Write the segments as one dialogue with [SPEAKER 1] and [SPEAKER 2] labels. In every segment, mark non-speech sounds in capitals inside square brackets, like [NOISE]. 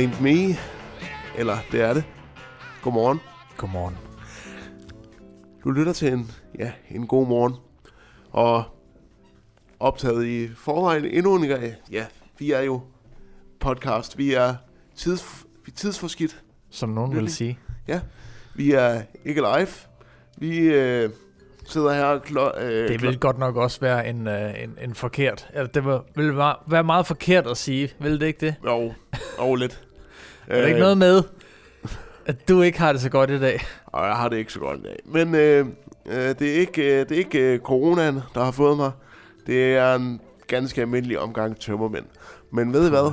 [SPEAKER 1] Ain't me. Eller det er det. Godmorgen.
[SPEAKER 2] Godmorgen.
[SPEAKER 1] Du lytter til en, ja, en god morgen. Og optaget i forvejen endnu en gang. Ja, vi er jo podcast. Vi er, tids, vi er tidsforskidt.
[SPEAKER 2] Som nogen vil
[SPEAKER 1] Virkelig.
[SPEAKER 2] sige.
[SPEAKER 1] Ja, vi er ikke live. Vi øh, sidder her klo- øh,
[SPEAKER 2] Det vil godt nok også være en, øh, en, en forkert... Eller det vil, vil være- meget forkert at sige. Vil det ikke det?
[SPEAKER 1] Jo, jo lidt.
[SPEAKER 2] Er der ikke noget med, at du ikke har det så godt i dag?
[SPEAKER 1] Og jeg har det ikke så godt i dag. Men øh, øh, det er ikke, øh, det er ikke øh, coronaen, der har fået mig. Det er en ganske almindelig omgang tømmermænd. Men ved I hvad?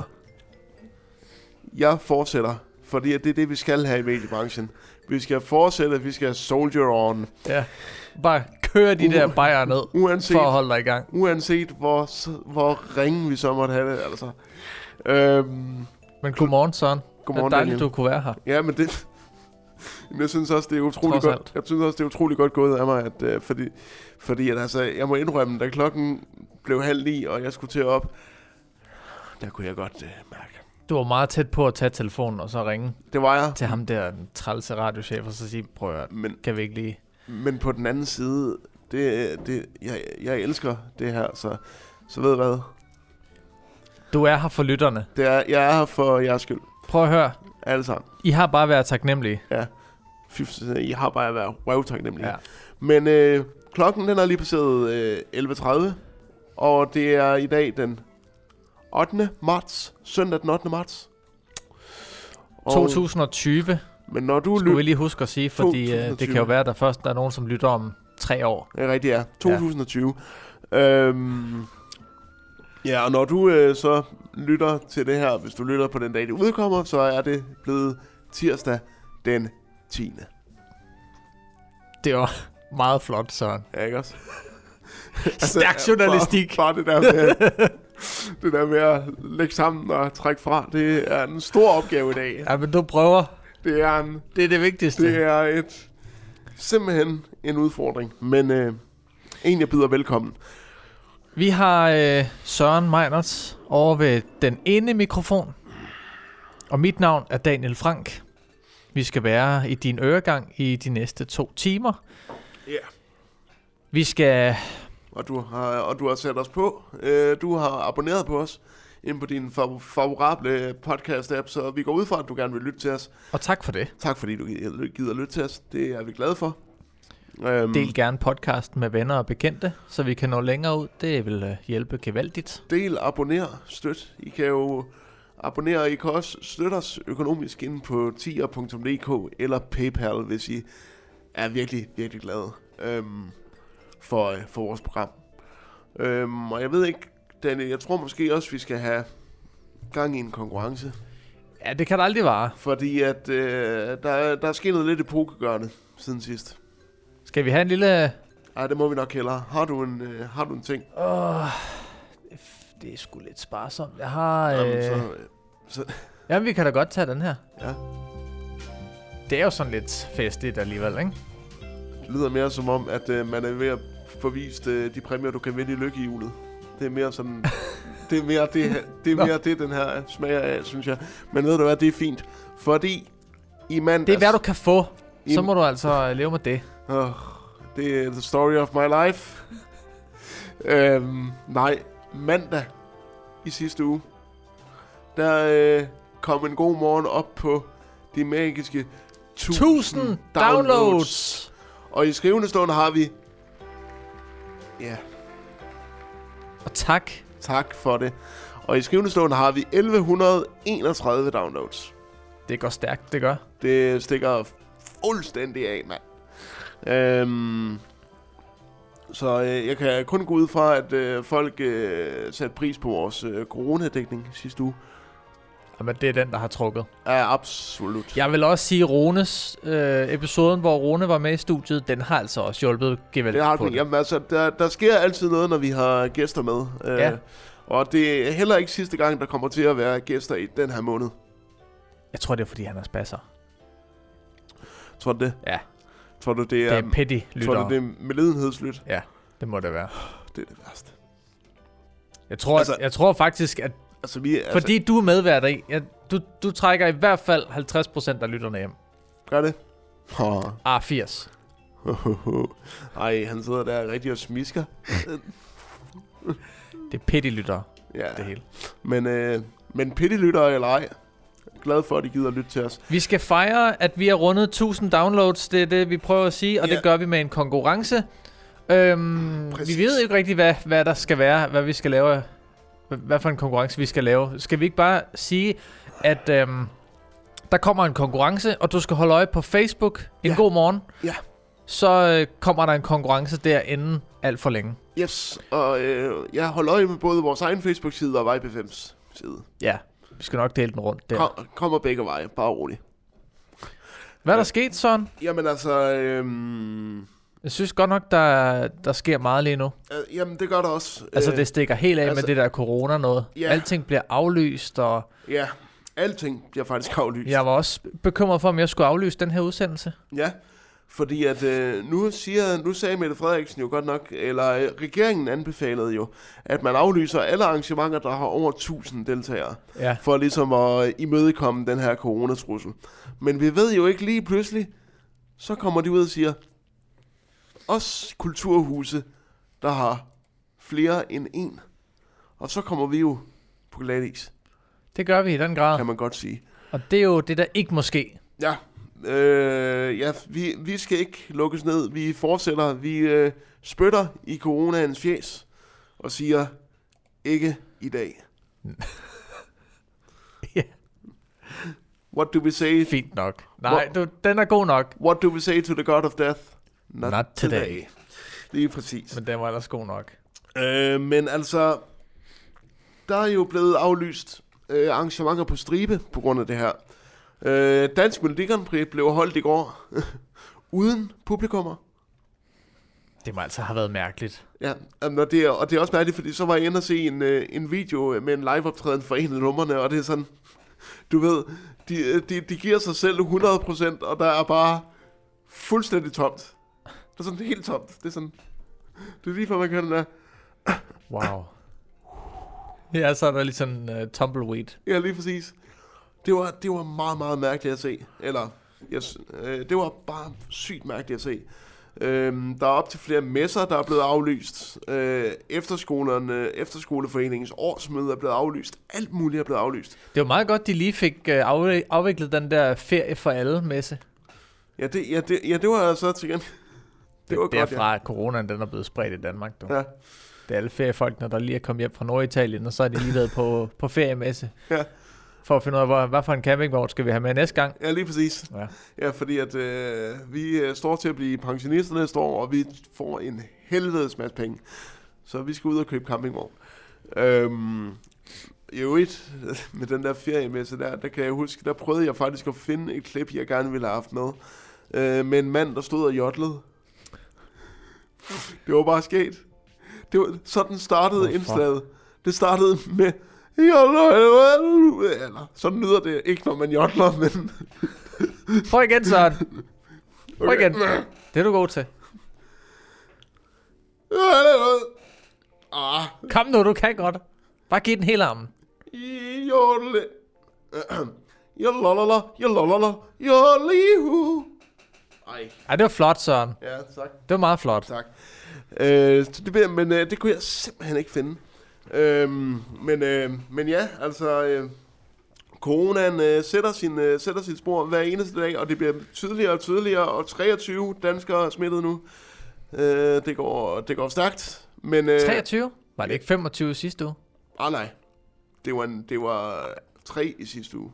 [SPEAKER 1] Jeg fortsætter, fordi det er det, vi skal have i mediebranchen. Vi skal fortsætte, vi skal soldier on.
[SPEAKER 2] Ja. Bare køre de der bajer ned,
[SPEAKER 1] Uanset,
[SPEAKER 2] for at holde dig i gang.
[SPEAKER 1] uanset hvor, hvor ringe vi så måtte have det. Altså. Øhm,
[SPEAKER 2] Men godmorgen, Søren.
[SPEAKER 1] Godmorgen,
[SPEAKER 2] det er dejligt,
[SPEAKER 1] Daniel.
[SPEAKER 2] du kunne være her.
[SPEAKER 1] Ja, men det... [LAUGHS] Men jeg synes også, det er utroligt
[SPEAKER 2] Trods
[SPEAKER 1] godt. Jeg synes også, det er utroligt godt gået af mig, at, øh, fordi, fordi at, altså, jeg må indrømme, da klokken blev halv ni, og jeg skulle til op, der kunne jeg godt øh, mærke.
[SPEAKER 2] Du var meget tæt på at tage telefonen og så ringe
[SPEAKER 1] Det var jeg,
[SPEAKER 2] til ham der, den trælse radiochef, og så sige, prøv at
[SPEAKER 1] men,
[SPEAKER 2] kan vi ikke lige...
[SPEAKER 1] men på den anden side, det, det, jeg, jeg elsker det her, så, så ved I hvad?
[SPEAKER 2] Du er her for lytterne.
[SPEAKER 1] Det er, jeg er her for jeres skyld,
[SPEAKER 2] Prøv at høre,
[SPEAKER 1] alle sammen.
[SPEAKER 2] I har bare været taknemmelige.
[SPEAKER 1] Fy, I har bare været røvtaknemmelige.
[SPEAKER 2] Ja.
[SPEAKER 1] Men øh, klokken den er lige passeret øh, 11.30, og det er i dag den 8. marts, søndag den 8. marts. Og,
[SPEAKER 2] 2020
[SPEAKER 1] men når du
[SPEAKER 2] skulle vi lige huske at sige, fordi øh, det
[SPEAKER 1] 2020.
[SPEAKER 2] kan jo være, at der først der er nogen, som lytter om tre år.
[SPEAKER 1] det er rigtigt er, 2020. Ja. Øhm, ja, og når du øh, så lytter til det her, hvis du lytter på den dag, det udkommer, så er det blevet tirsdag den 10.
[SPEAKER 2] Det var meget flot, Søren.
[SPEAKER 1] Ja, ikke også? [LAUGHS]
[SPEAKER 2] Stærk journalistik.
[SPEAKER 1] Bare, bare det der med, [LAUGHS] det der med at lægge sammen og trække fra, det er en stor opgave i dag.
[SPEAKER 2] Ja, men du prøver.
[SPEAKER 1] Det er, en,
[SPEAKER 2] Det er det vigtigste.
[SPEAKER 1] det er et, simpelthen en udfordring, men øh, en, jeg byder velkommen.
[SPEAKER 2] Vi har øh, Søren Meinerts over ved den ene mikrofon. Og mit navn er Daniel Frank. Vi skal være i din øregang i de næste to timer.
[SPEAKER 1] Ja.
[SPEAKER 2] Vi skal...
[SPEAKER 1] Og du har, og du har sat os på. Øh, du har abonneret på os ind på din fav- favorable podcast-app, så vi går ud fra, at du gerne vil lytte til os.
[SPEAKER 2] Og tak for det.
[SPEAKER 1] Tak fordi du gider lytte til os. Det er vi glade for. Øhm,
[SPEAKER 2] Del gerne podcasten med venner og bekendte, så vi kan nå længere ud. Det vil øh, hjælpe gevaldigt.
[SPEAKER 1] del, abonner, støt. I kan jo abonnere, I kan også støtte os økonomisk ind på tier.dk eller Paypal, hvis I er virkelig, virkelig glade øhm, for, øh, for vores program. Øhm, og jeg ved ikke, Daniel, jeg tror måske også, vi skal have gang i en konkurrence.
[SPEAKER 2] Ja, det kan der aldrig vare.
[SPEAKER 1] Fordi at øh, der, er- der er sket noget lidt i pokergørende siden sidst.
[SPEAKER 2] Skal vi have en lille...
[SPEAKER 1] Ej, det må vi nok hellere. Har du en, øh, har du en ting?
[SPEAKER 2] Åh, det er sgu lidt sparsomt. Jeg har...
[SPEAKER 1] Jamen,
[SPEAKER 2] Øh...
[SPEAKER 1] så, så,
[SPEAKER 2] Jamen, vi kan da godt tage den her.
[SPEAKER 1] ja.
[SPEAKER 2] Det er jo sådan lidt festligt alligevel, ikke?
[SPEAKER 1] Det lyder mere som om, at øh, man er ved at få vist øh, de præmier, du kan vinde i lykkehjulet. Det er mere sådan... [LAUGHS] det er mere det, det, er mere det den her smager af, synes jeg. Men ved du hvad, det er fint. Fordi i mandags...
[SPEAKER 2] Det er hvad du kan få. Så må du altså øh, leve med det.
[SPEAKER 1] Åh, det er the story of my life. øhm, nej, mandag i sidste uge, der øh, kom en god morgen op på de magiske
[SPEAKER 2] 1000 downloads.
[SPEAKER 1] Og i skrivende stund har vi... Ja,
[SPEAKER 2] Og tak.
[SPEAKER 1] tak for det. Og i skrivende stund har vi 1131 downloads.
[SPEAKER 2] Det går stærkt, det gør.
[SPEAKER 1] Det stikker fuldstændig af, mand. Øhm, så øh, jeg kan kun gå ud fra, at øh, folk øh, satte pris på vores øh, coronadækning sidste uge.
[SPEAKER 2] Jamen, det er den, der har trukket.
[SPEAKER 1] Ja, absolut.
[SPEAKER 2] Jeg vil også sige, Rones øh, episoden, hvor Rone var med i studiet, den har altså også hjulpet gevaldigt
[SPEAKER 1] det har
[SPEAKER 2] på
[SPEAKER 1] den.
[SPEAKER 2] det.
[SPEAKER 1] Jamen, altså, der, der sker altid noget, når vi har gæster med. Øh,
[SPEAKER 2] Ja.
[SPEAKER 1] Og det er heller ikke sidste gang, der kommer til at være gæster i den her måned.
[SPEAKER 2] Jeg tror, det er, fordi han er spasser.
[SPEAKER 1] Tror du det?
[SPEAKER 2] Ja.
[SPEAKER 1] Tror du, det
[SPEAKER 2] Det
[SPEAKER 1] er,
[SPEAKER 2] er petty
[SPEAKER 1] tror
[SPEAKER 2] lyttere.
[SPEAKER 1] du, det er medlidenhedslyt?
[SPEAKER 2] Det må det være.
[SPEAKER 1] Det er det værste.
[SPEAKER 2] Jeg tror,
[SPEAKER 1] Altså-
[SPEAKER 2] jeg tror faktisk, at
[SPEAKER 1] Altså, vi, altså,
[SPEAKER 2] fordi du er medvært i, jeg, du, du trækker i hvert fald 50% af lytterne hjem.
[SPEAKER 1] Gør det? Oh.
[SPEAKER 2] Ah, 80. [LAUGHS]
[SPEAKER 1] Ej, han sidder der rigtig og smisker.
[SPEAKER 2] Det er petty lyttere,
[SPEAKER 1] Ja,
[SPEAKER 2] det hele.
[SPEAKER 1] men, øh, men pitty-lytter eller ej, glad for, at de gider lytte til os.
[SPEAKER 2] Vi skal fejre, at vi har rundet 1000 downloads. Det er det, vi prøver at sige. Og
[SPEAKER 1] Ja.
[SPEAKER 2] det gør vi med en konkurrence. Øhm,
[SPEAKER 1] Præcis.
[SPEAKER 2] vi ved ikke rigtig, hvad, hvad der skal være. Hvad vi skal lave. Hvad, hvad for en konkurrence vi skal lave. Skal vi ikke bare sige, at øhm, der kommer en konkurrence, og du skal holde øje på Facebook. En
[SPEAKER 1] Ja.
[SPEAKER 2] god morgen.
[SPEAKER 1] Ja.
[SPEAKER 2] Så øh, kommer der en konkurrence der inden alt for længe.
[SPEAKER 1] Yes, og øh, jeg holder øje med både vores egen Facebook-side og Vibe5's side.
[SPEAKER 2] Ja, vi skal nok dele den rundt der.
[SPEAKER 1] Kom, kommer begge veje, bare roligt.
[SPEAKER 2] Hvad er der
[SPEAKER 1] Ja.
[SPEAKER 2] sket, Søren?
[SPEAKER 1] Jamen altså, øhm,
[SPEAKER 2] Jeg synes godt nok, der, der sker meget lige nu.
[SPEAKER 1] øh, jamen det gør der også.
[SPEAKER 2] Altså,
[SPEAKER 1] Øh,
[SPEAKER 2] det stikker helt af altså- med det der corona noget.
[SPEAKER 1] Ja.
[SPEAKER 2] Alting bliver aflyst, og
[SPEAKER 1] Ja, alting bliver faktisk aflyst.
[SPEAKER 2] jeg var også bekymret for, om jeg skulle aflyse den her udsendelse.
[SPEAKER 1] Ja, fordi at øh, nu, siger, nu sagde Mette Frederiksen jo godt nok, eller øh, regeringen anbefalede jo, at man aflyser alle arrangementer, der har over 1000 deltagere,
[SPEAKER 2] Ja.
[SPEAKER 1] for ligesom at imødekomme den her coronatrussel. Men vi ved jo ikke lige pludselig, så kommer de ud og siger, os kulturhuse, der har flere end en. Og så kommer vi jo på glatis,
[SPEAKER 2] Det gør vi i den grad.
[SPEAKER 1] kan man godt sige.
[SPEAKER 2] Og det er jo det, der ikke må ske.
[SPEAKER 1] Ja, øh, ja vi, vi skal ikke lukkes ned. Vi fortsætter. Vi øh, spytter i coronaens fjes og siger, ikke i dag. [LAUGHS]
[SPEAKER 2] Ja.
[SPEAKER 1] What do we say?
[SPEAKER 2] Fint nok. Nej, du, den er god nok.
[SPEAKER 1] What do we say to the god of death?
[SPEAKER 2] Not today.
[SPEAKER 1] Lige præcis.
[SPEAKER 2] Men den var ellers god nok.
[SPEAKER 1] Øh, men altså, der er jo blevet aflyst øh, arrangementer på stribe på grund af det her. Øh, Dansk Melodi Grand Prix blev holdt i går [LAUGHS] uden publikummer.
[SPEAKER 2] Det må altså have været mærkeligt.
[SPEAKER 1] Ja, og, det er, og det er også mærkeligt, fordi så var jeg inde og se en, øh, en video med en liveoptræden for en af numrene, og det er sådan, du ved, de, øh, de, de giver sig selv 100%, og der er bare fuldstændig tomt. Det er sådan helt tomt. Det er sådan, det er lige før man kan den der,
[SPEAKER 2] Wow. Ja, så er der lige sådan uh, tumbleweed.
[SPEAKER 1] ja lige præcis. Det var, det var meget, meget mærkeligt at se. Eller, yes, øh, det var bare sygt mærkeligt at se. Øhm, der er op til flere messer, der er blevet aflyst. Øh, efterskolerne, efterskoleforeningens årsmøde er blevet aflyst. Alt muligt er blevet aflyst.
[SPEAKER 2] Det var meget godt, de lige fik uh, af, afviklet den der ferie for alle messe.
[SPEAKER 1] Ja, det, ja, det, ja, det var altså til igen. Det var godt,
[SPEAKER 2] Derfra, at coronaen den er blevet spredt i Danmark. Du.
[SPEAKER 1] ja. ja.
[SPEAKER 2] Det er alle feriefolkene, der lige er kommet hjem fra Norditalien, og så er de lige været på, på feriemesse.
[SPEAKER 1] Ja.
[SPEAKER 2] For at finde ud af, hvor, hvad for en campingvogn skal vi have med næste gang.
[SPEAKER 1] Ja, lige præcis.
[SPEAKER 2] Ja.
[SPEAKER 1] Ja, fordi at øh, vi øh, står til at blive pensionister næste år, og vi får en helvedes masse penge. Så vi skal ud og købe campingvogn. Øhm, i øvrigt, [LAUGHS] med den der feriemesse der, der kan jeg huske, der prøvede jeg faktisk at finde et klip, jeg gerne ville have haft med. Øh, med en mand, der stod og jodlede. Det var bare sket. Det var, sådan startede
[SPEAKER 2] Hvorfor?
[SPEAKER 1] indslaget. Det startede med... Eller, sådan lyder det ikke, når man jodler, men... [LAUGHS]
[SPEAKER 2] Prøv igen, Søren. Prøv igen. Det er du god til.
[SPEAKER 1] Ah,
[SPEAKER 2] Kom nu, du kan godt. Bare giv den hele armen.
[SPEAKER 1] jodle. Jolalala, [CLEARS THROAT] jolalala, jolihu. Ej,
[SPEAKER 2] Ej, det var flot, Søren.
[SPEAKER 1] ja, tak,
[SPEAKER 2] Det var meget flot.
[SPEAKER 1] tak. Øh, det, men øh, det kunne jeg simpelthen ikke finde. Øhm, men, øh, men ja, altså, øh, coronaen øh, sætter, sin, øh, sætter sit spor hver eneste dag, og det bliver tydeligere og tydeligere, og 23 danskere er smittet nu. Øh, det, går, det går stærkt, men... Øh,
[SPEAKER 2] 23? Var det ikke 25 sidste uge?
[SPEAKER 1] Ah, nej. Det var, en, det var tre i sidste uge.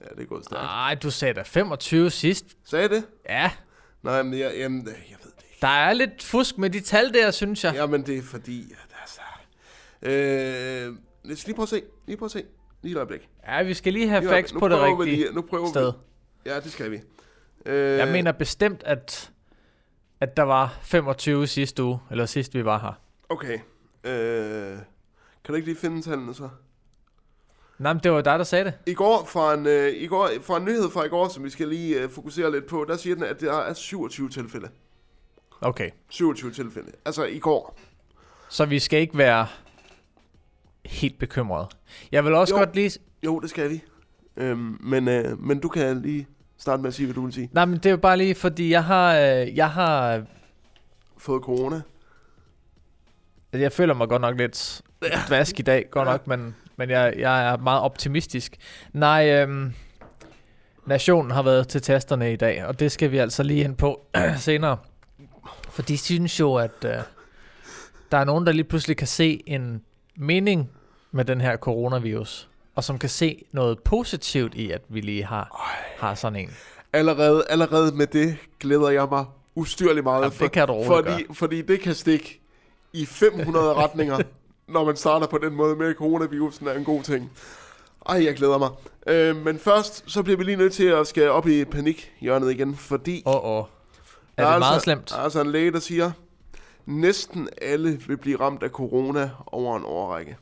[SPEAKER 1] Ja, det er gået stærkt.
[SPEAKER 2] Nej, du sagde da 25 sidst.
[SPEAKER 1] Sagde det?
[SPEAKER 2] Ja,
[SPEAKER 1] Nej, men jeg, jamen, jeg ved.
[SPEAKER 2] Der er lidt fusk med de tal der, synes jeg.
[SPEAKER 1] Jamen, det er fordi, altså... Øh, lad os lige prøve at se. Lige prøve at se. Lige et øjeblik.
[SPEAKER 2] Ja, vi skal lige have
[SPEAKER 1] Nu-
[SPEAKER 2] facts på det rigtige
[SPEAKER 1] Lige, nu prøver
[SPEAKER 2] sted.
[SPEAKER 1] Vi. Ja, det skal vi. Øh,
[SPEAKER 2] Jeg mener bestemt, at, at der var 25 sidste uge, eller sidst vi var her.
[SPEAKER 1] Okay. Øh, kan du ikke lige finde tallene så?
[SPEAKER 2] Nej, men det var dig, der sagde det.
[SPEAKER 1] I går fra en, øh, i går, fra en nyhed fra i går, som vi skal lige øh, fokusere lidt på, der siger den, at der er 27 tilfælde.
[SPEAKER 2] Okay.
[SPEAKER 1] 27 tilfælde. Altså i går.
[SPEAKER 2] Så vi skal ikke være helt bekymret. Jeg vil også
[SPEAKER 1] Jo.
[SPEAKER 2] godt lige...
[SPEAKER 1] Jo, det skal vi. Øhm, men, øh, men du kan lige starte med at sige, hvad du vil sige.
[SPEAKER 2] Nej, men det er jo bare lige, fordi jeg har... Øh, jeg har...
[SPEAKER 1] Fået corona.
[SPEAKER 2] Jeg føler mig godt nok lidt vask i dag, godt
[SPEAKER 1] Ja.
[SPEAKER 2] nok, men, men jeg, jeg er meget optimistisk. Nej, øhm, nationen har været til tasterne i dag, og det skal vi altså lige ind på [CLEARS THROAT] senere. For de synes jo, at øh, der er nogen, der lige pludselig kan se en mening med den her coronavirus, og som kan se noget positivt i, at vi lige har, har sådan en.
[SPEAKER 1] Allerede, allerede med det glæder jeg mig ustyrligt meget.
[SPEAKER 2] Jamen, det kan du
[SPEAKER 1] fordi, fordi det kan stikke i 500 [LAUGHS] retninger, når man starter på den måde med, at coronavirusen er en god ting. Ej, jeg glæder mig. Øh, men først, så bliver vi lige nødt til at skal op i panikhjørnet igen, fordi
[SPEAKER 2] oh, oh. Er
[SPEAKER 1] er
[SPEAKER 2] det meget
[SPEAKER 1] altså-
[SPEAKER 2] slemt?
[SPEAKER 1] der er altså en læge, der siger, næsten alle vil blive ramt af corona over en årrække.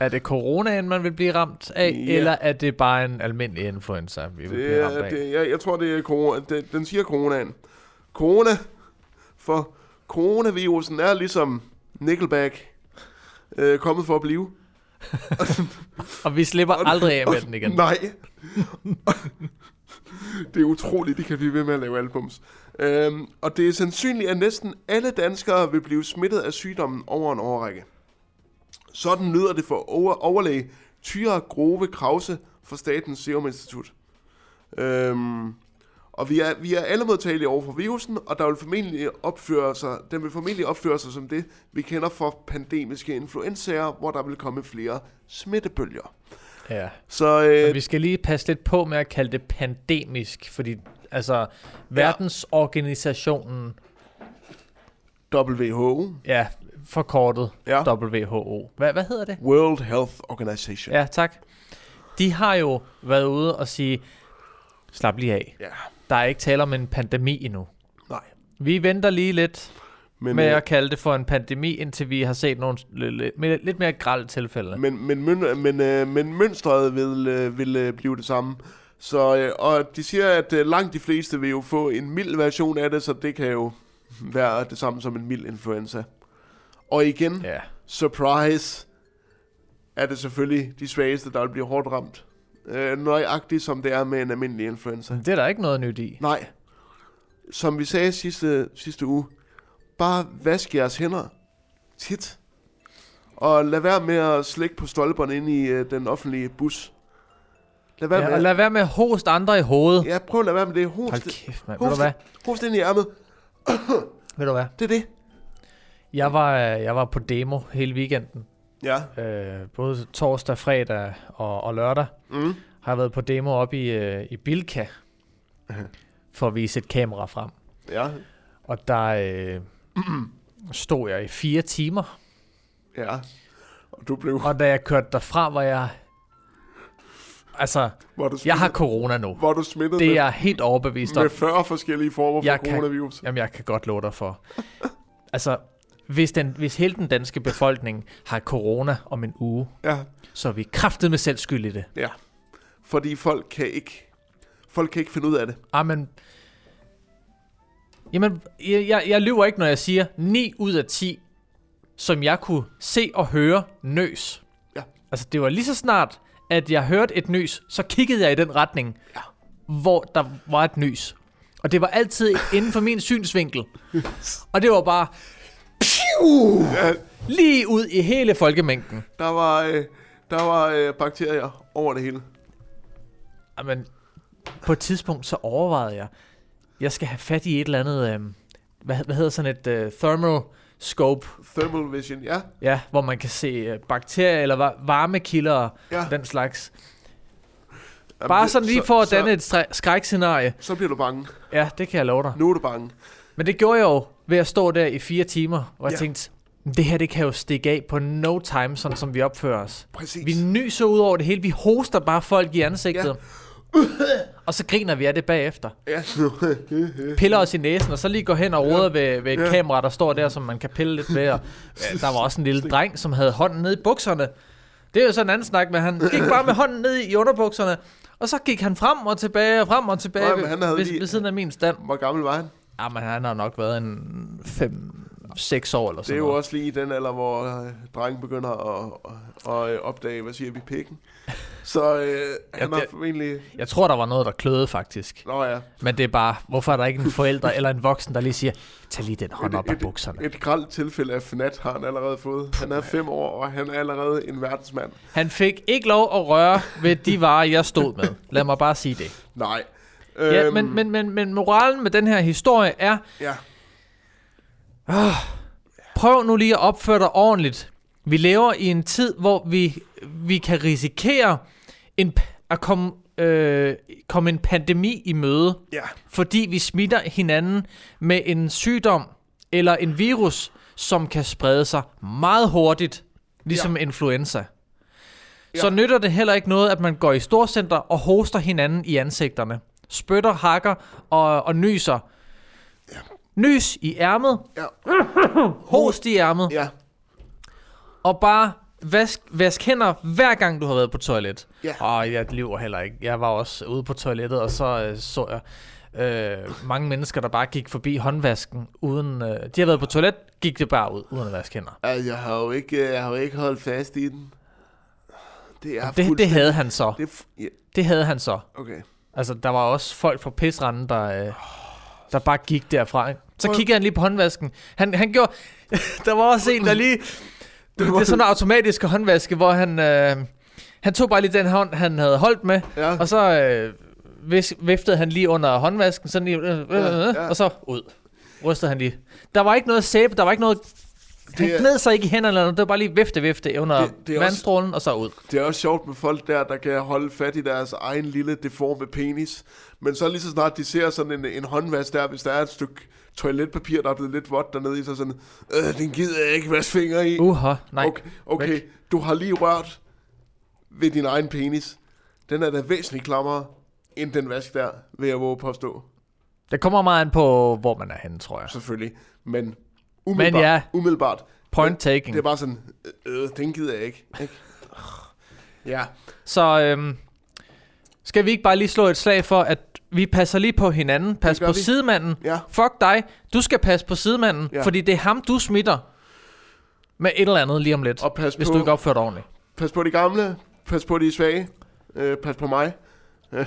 [SPEAKER 2] Er det coronaen, man vil blive ramt af,
[SPEAKER 1] Ja.
[SPEAKER 2] eller er det bare en almindelig influenza, vi vil
[SPEAKER 1] Det
[SPEAKER 2] blive ramt af?
[SPEAKER 1] det, jeg, jeg tror, det er corona. Det, den siger coronaen. Corona, for coronavirusen er ligesom Nickelback øh, kommet for at blive. [LAUGHS]
[SPEAKER 2] Og vi slipper
[SPEAKER 1] Og-
[SPEAKER 2] aldrig af med den igen. [LAUGHS]
[SPEAKER 1] Nej det er utroligt, de kan blive ved med at lave albums. Øhm, og det er sandsynligt, at næsten alle danskere vil blive smittet af sygdommen over en årrække. Sådan lyder det for over- overlæge Tyre Grove Krause fra Statens Serum Institut. Øhm, og vi er, vi er alle modtagelige over for virusen, og der vil formentlig opføre sig, den vil formentlig opføre sig som det, vi kender fra pandemiske influenzaer, hvor der vil komme flere smittebølger.
[SPEAKER 2] Ja.
[SPEAKER 1] Så øh,
[SPEAKER 2] vi skal lige passe lidt på med at kalde det pandemisk, fordi altså verdensorganisationen,
[SPEAKER 1] WHO,
[SPEAKER 2] ja, forkortet
[SPEAKER 1] ja,
[SPEAKER 2] WHO. Hvad, hvad hedder det?
[SPEAKER 1] World Health Organization.
[SPEAKER 2] Ja, tak. De har jo været ude og sige, slap lige af.
[SPEAKER 1] Ja.
[SPEAKER 2] Der er ikke tale om en pandemi endnu.
[SPEAKER 1] Nej.
[SPEAKER 2] Vi venter lige lidt
[SPEAKER 1] Men,
[SPEAKER 2] med
[SPEAKER 1] øh,
[SPEAKER 2] at kalde det for en pandemi, indtil vi har set nogle lidt, lidt, lidt mere grælde tilfælde.
[SPEAKER 1] men, men, men, men, øh, men mønstret vil, øh, vil øh, blive det samme. Så, øh, og de siger, at øh, langt de fleste vil jo få en mild version af det, så det kan jo være det samme som en mild influenza. Og igen,
[SPEAKER 2] Ja.
[SPEAKER 1] surprise, er det selvfølgelig de svageste, der vil blive hårdt ramt. Øh, nøjagtigt som det er med en almindelig influenza.
[SPEAKER 2] Det er der ikke noget nyt i.
[SPEAKER 1] Nej. Som vi sagde sidste, sidste uge, bare vask jeres hænder tit. Og lad være med at slække på stolperne ind i øh, den offentlige bus. Lad være
[SPEAKER 2] Ja, og
[SPEAKER 1] med
[SPEAKER 2] lad være med at hoste andre i hovedet.
[SPEAKER 1] Ja, prøv at lade være med det. Host,
[SPEAKER 2] Hold kæft, mand. Ved du
[SPEAKER 1] host,
[SPEAKER 2] hvad?
[SPEAKER 1] host ind i ærmet. [COUGHS]
[SPEAKER 2] Ved du hvad?
[SPEAKER 1] Det er det.
[SPEAKER 2] Jeg var, øh, jeg var på demo hele weekenden.
[SPEAKER 1] Ja.
[SPEAKER 2] Øh, både torsdag, fredag og, og lørdag
[SPEAKER 1] Mm.
[SPEAKER 2] har jeg været på demo op i, øh, i Bilka for at vise et kamera frem.
[SPEAKER 1] Ja.
[SPEAKER 2] Og der øh, stod jeg i fire timer.
[SPEAKER 1] Ja. Og du blev...
[SPEAKER 2] Og da jeg kørte derfra, var jeg... Altså,
[SPEAKER 1] Var du
[SPEAKER 2] jeg har corona nu.
[SPEAKER 1] var du smittet
[SPEAKER 2] Det er
[SPEAKER 1] med,
[SPEAKER 2] jeg helt overbevist om.
[SPEAKER 1] med 40 forskellige former for
[SPEAKER 2] Jeg kan-
[SPEAKER 1] coronavirus?
[SPEAKER 2] Jamen, jeg kan godt love dig for. [LAUGHS] Altså, hvis, den, hvis hele den danske befolkning har corona om en uge,
[SPEAKER 1] Ja.
[SPEAKER 2] så er vi kraftet med selv skyld i det.
[SPEAKER 1] Fordi folk kan ikke... Folk kan ikke finde ud af det.
[SPEAKER 2] Amen. Jamen, jeg, jeg, jeg lyver ikke, når jeg siger 9 ud af 10, som jeg kunne se og høre nøs.
[SPEAKER 1] Ja.
[SPEAKER 2] Altså, det var lige så snart, at jeg hørte et nys, så kiggede jeg i den retning,
[SPEAKER 1] Ja.
[SPEAKER 2] hvor der var et nys. Og det var altid inden for min synsvinkel. Og det var bare
[SPEAKER 1] Ja,
[SPEAKER 2] lige ud i hele folkemængden.
[SPEAKER 1] der var, øh, der var øh, bakterier over det hele.
[SPEAKER 2] Jamen, på et tidspunkt så overvejede jeg, jeg skal have fat i et eller andet, øh, hvad, hvad hedder sådan et øh, thermoscope,
[SPEAKER 1] Thermal vision, ja.
[SPEAKER 2] ja, hvor man kan se øh, bakterier eller va- varmekilder og
[SPEAKER 1] ja.
[SPEAKER 2] den slags.
[SPEAKER 1] Jamen,
[SPEAKER 2] Bare
[SPEAKER 1] det-
[SPEAKER 2] sådan lige
[SPEAKER 1] så-
[SPEAKER 2] for at
[SPEAKER 1] så-
[SPEAKER 2] danne et stre- skrækscenarie.
[SPEAKER 1] Så bliver du bange.
[SPEAKER 2] Ja, det kan jeg love dig.
[SPEAKER 1] Nu er du bange.
[SPEAKER 2] Men det gjorde jeg jo ved at stå der i fire timer, og jeg
[SPEAKER 1] Ja.
[SPEAKER 2] tænkte, det her det kan jo stikke af på no time, sådan som vi opfører os.
[SPEAKER 1] Præcis.
[SPEAKER 2] Vi nyser ud over det hele, vi hoster bare folk i ansigtet og så griner vi af det bagefter. [LAUGHS] Piller os i næsen, og så lige går hen og råder ved, ved et kamera, der står der, som man kan pille lidt ved. Og, ja, der var også en lille dreng, som havde hånden nede i bukserne. Det er jo sådan en anden snak, men han gik bare med hånden ned i underbukserne, og så gik han frem og tilbage og frem og tilbage
[SPEAKER 1] Nej,
[SPEAKER 2] ved,
[SPEAKER 1] han havde
[SPEAKER 2] ved,
[SPEAKER 1] lige...
[SPEAKER 2] ved siden af min stand.
[SPEAKER 1] Hvor gammel var han?
[SPEAKER 2] Jamen, han har nok været en 5, seks år eller sådan Det
[SPEAKER 1] er jo
[SPEAKER 2] noget.
[SPEAKER 1] også lige den alder, hvor øh, drengen begynder at, at, at øh, opdage, hvad siger vi, pikken. [LAUGHS] Så øh, han
[SPEAKER 2] jeg,
[SPEAKER 1] har formentlig...
[SPEAKER 2] Jeg tror, der var noget, der kløede faktisk.
[SPEAKER 1] Nå ja.
[SPEAKER 2] Men det er bare, hvorfor er der ikke en forælder eller en voksen, der lige siger, tag lige den hånd et, op et, af bukserne.
[SPEAKER 1] Et gralt tilfælde af fnat har han allerede fået. Han er fem år, og han er allerede en verdensmand.
[SPEAKER 2] Han fik ikke lov at røre ved de varer, jeg stod med. Lad mig bare sige det.
[SPEAKER 1] Nej.
[SPEAKER 2] Ja,
[SPEAKER 1] øhm.
[SPEAKER 2] men, men, men, men moralen med den her historie er,
[SPEAKER 1] ja
[SPEAKER 2] prøv nu lige at opføre dig ordentligt. Vi lever i en tid, hvor vi, vi kan risikere en, at komme, øh, komme en pandemi i møde,
[SPEAKER 1] ja,
[SPEAKER 2] fordi vi smitter hinanden med en sygdom eller en virus, som kan sprede sig meget hurtigt, ligesom ja. influenza.
[SPEAKER 1] Ja.
[SPEAKER 2] Så nytter det heller ikke noget, at man går i storcenter og hoster hinanden i ansigterne. Spytter, hakker og, og nyser. Nys i ærmet,
[SPEAKER 1] ja,
[SPEAKER 2] host i ærmet,
[SPEAKER 1] ja,
[SPEAKER 2] og bare vask, vask hænder hver gang du har været på toilet.
[SPEAKER 1] Ja.
[SPEAKER 2] Og jeg lyver heller ikke. Jeg var også ude på toilettet, og så øh, så jeg øh, mange mennesker, der bare gik forbi håndvasken uden... Øh, de har været på toilet, gik det bare ud, uden at vaske hænder.
[SPEAKER 1] Altså, jeg har jo ikke, jeg har jo ikke holdt fast i den. Det er
[SPEAKER 2] Det, det havde han så.
[SPEAKER 1] Det ja,
[SPEAKER 2] Det havde han så.
[SPEAKER 1] okay.
[SPEAKER 2] Altså, der var også folk fra pisranden, der, øh, der bare gik derfra. Ikke? Så kiggede han lige på håndvasken. Han, han gjorde... [LAUGHS] der var også en, der lige... Det, det er sådan en automatisk håndvaske, hvor han... Øh, han tog bare lige den hånd, han havde holdt med,
[SPEAKER 1] Ja,
[SPEAKER 2] og så øh, vis, viftede han lige under håndvasken, sådan lige, øh, øh, øh,
[SPEAKER 1] Ja, ja.
[SPEAKER 2] og så ud. Rystede han lige. Der var ikke noget sæbe, der var ikke noget... Han
[SPEAKER 1] Det er-
[SPEAKER 2] gned sig ikke i hænderne eller noget, det var bare lige vifte, vifte under
[SPEAKER 1] Det- det er også-
[SPEAKER 2] vandstrålen, og så ud.
[SPEAKER 1] det er også sjovt med folk der, der kan holde fat i deres egen lille deforme penis. Men så lige så snart de ser sådan en, en håndvask der, hvis der er et stykke toiletpapir, der er blevet lidt vådt dernede i, så sådan, øh, den gider jeg ikke vaske fingre i.
[SPEAKER 2] Uha, nej.
[SPEAKER 1] Okay, okay. du har lige rørt ved din egen penis. Den er da væsentligt klammere end den vask der, vil jeg våge påstå.
[SPEAKER 2] Det kommer meget an på, hvor man er henne, tror jeg.
[SPEAKER 1] Selvfølgelig. Men umiddelbart,
[SPEAKER 2] ja.
[SPEAKER 1] umiddelbart
[SPEAKER 2] Point taking.
[SPEAKER 1] det er bare sådan, øh, øh, den gider jeg ikke. ikke? [LAUGHS] Ja,
[SPEAKER 2] Så øhm, skal vi ikke bare lige slå et slag for, at vi passer lige på hinanden. Pas på
[SPEAKER 1] vi.
[SPEAKER 2] sidemanden.
[SPEAKER 1] ja,
[SPEAKER 2] Fuck dig. Du skal passe på sidemanden,
[SPEAKER 1] Ja.
[SPEAKER 2] fordi det er ham, du smitter med et eller andet lige om lidt,
[SPEAKER 1] og pas
[SPEAKER 2] hvis
[SPEAKER 1] på,
[SPEAKER 2] du ikke opfører dig ordentligt.
[SPEAKER 1] pas på de gamle, pas på de svage, øh, pas på mig. Øh. [LAUGHS]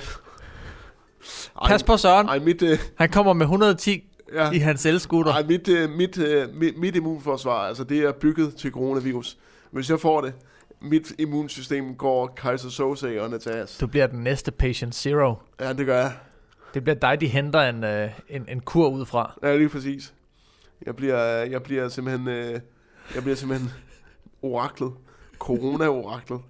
[SPEAKER 1] Ej,
[SPEAKER 2] Pas på Søren.
[SPEAKER 1] Ej, mit, øh,
[SPEAKER 2] Han kommer med 110
[SPEAKER 1] ja,
[SPEAKER 2] i hans elskutter.
[SPEAKER 1] ej, mit, øh, mit, øh, mit, mit immunforsvar, altså det er bygget til coronavirus. Hvis jeg får det, mit immunsystem går Kaiser Soze og Natas.
[SPEAKER 2] Du bliver den næste patient zero.
[SPEAKER 1] Ja, det gør jeg.
[SPEAKER 2] Det bliver dig, de henter en, øh, en, en kur ud fra.
[SPEAKER 1] Ja, lige præcis. Jeg bliver, jeg bliver simpelthen, øh, jeg bliver simpelthen oraklet. Corona-oraklet.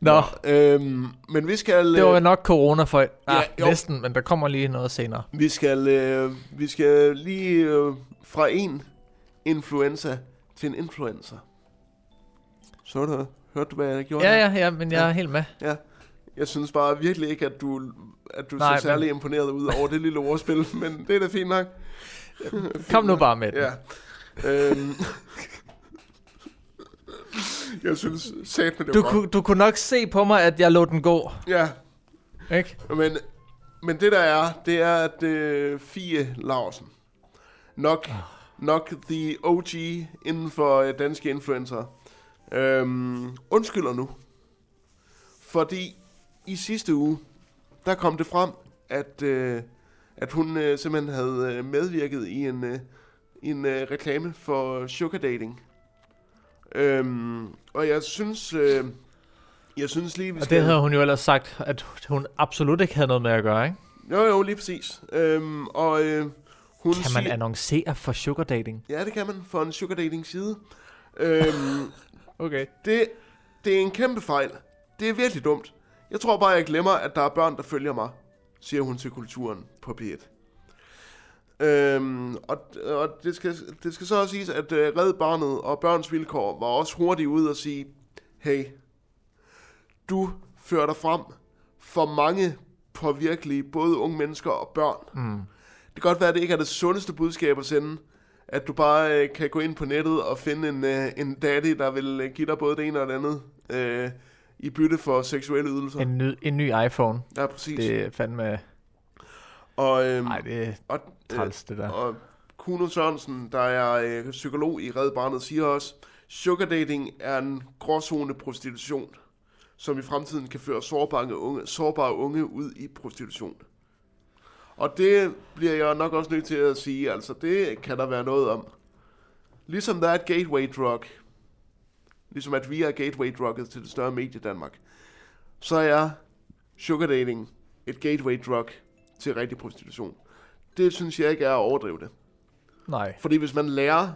[SPEAKER 2] Nå,
[SPEAKER 1] Øhm, men vi skal,
[SPEAKER 2] det var
[SPEAKER 1] øh,
[SPEAKER 2] nok corona for... Ah,
[SPEAKER 1] Ja, jo.
[SPEAKER 2] næsten, men der kommer lige noget senere.
[SPEAKER 1] vi skal, øh, vi skal lige øh, fra en influenza til en influencer. Så du, hørte du, hvad jeg gjorde?
[SPEAKER 2] Ja,
[SPEAKER 1] der?
[SPEAKER 2] ja, ja, men jeg er helt med.
[SPEAKER 1] Jeg synes bare virkelig ikke, at du, at du
[SPEAKER 2] Nej,
[SPEAKER 1] ser særlig imponeret ud over det lille ordspil, [LAUGHS] men det er da fint nok.
[SPEAKER 2] Kom nu bare med den.
[SPEAKER 1] Ja. Øhm. jeg synes sat med det
[SPEAKER 2] Du,
[SPEAKER 1] var
[SPEAKER 2] kunne, du kunne nok se på mig, at jeg lå den gå.
[SPEAKER 1] Ja,
[SPEAKER 2] Ikke?
[SPEAKER 1] men, men det der er, det er, at øh, Fie Larsen, nok, nok the OG inden for øh, danske influencer, øhm, undskylder nu. Fordi i sidste uge, der kom det frem, at, øh, at hun øh, simpelthen havde øh, medvirket i en, øh, i en øh, reklame for sugar dating. Øhm, og jeg synes, øh, jeg synes lige, vi
[SPEAKER 2] Og
[SPEAKER 1] skal...
[SPEAKER 2] det havde hun jo ellers sagt, at hun absolut ikke havde noget med at gøre, ikke?
[SPEAKER 1] Jo, jo, lige præcis. Øhm, og øh, hun
[SPEAKER 2] Kan man
[SPEAKER 1] siger...
[SPEAKER 2] annoncere for sugar dating?
[SPEAKER 1] Ja, det kan man for en sugar dating side. øhm, [LAUGHS]
[SPEAKER 2] Okay.
[SPEAKER 1] det, det er en kæmpe fejl. Det er virkelig dumt. Jeg tror bare, jeg glemmer, at der er børn, der følger mig, siger hun til kulturen på P1. Øhm, og og det, skal, det skal så også siges, at øh, Red Barnet og Børns Vilkår var også hurtigt ude og sige, hey, du fører dig frem for mange påvirkelige, både unge mennesker og børn.
[SPEAKER 2] Mm.
[SPEAKER 1] Det kan godt være, at det ikke er det sundeste budskab at sende, at du bare øh, kan gå ind på nettet og finde en, øh, en daddy, der vil øh, give dig både det ene og det andet øh, i bytte for seksuelle ydelser.
[SPEAKER 2] En, ny, en ny iPhone.
[SPEAKER 1] ja, præcis. Det...
[SPEAKER 2] Er fandme...
[SPEAKER 1] Og, øhm,
[SPEAKER 2] Nej, det er
[SPEAKER 1] og,
[SPEAKER 2] træls, det der.
[SPEAKER 1] og Kuno Sørensen, der er øh, psykolog i Red Barnet, siger også, sugar dating er en gråzone prostitution, som i fremtiden kan føre sårbare unge, sårbare unge ud i prostitution. Og det bliver jeg nok også nødt til at sige, altså det kan der være noget om. Ligesom der er et gateway drug, ligesom at vi er gateway drugget til det større medie Danmark, så er sugar dating et gateway drug til rigtig prostitution. Det synes jeg ikke er at overdrive det.
[SPEAKER 2] Nej.
[SPEAKER 1] Fordi hvis man lærer,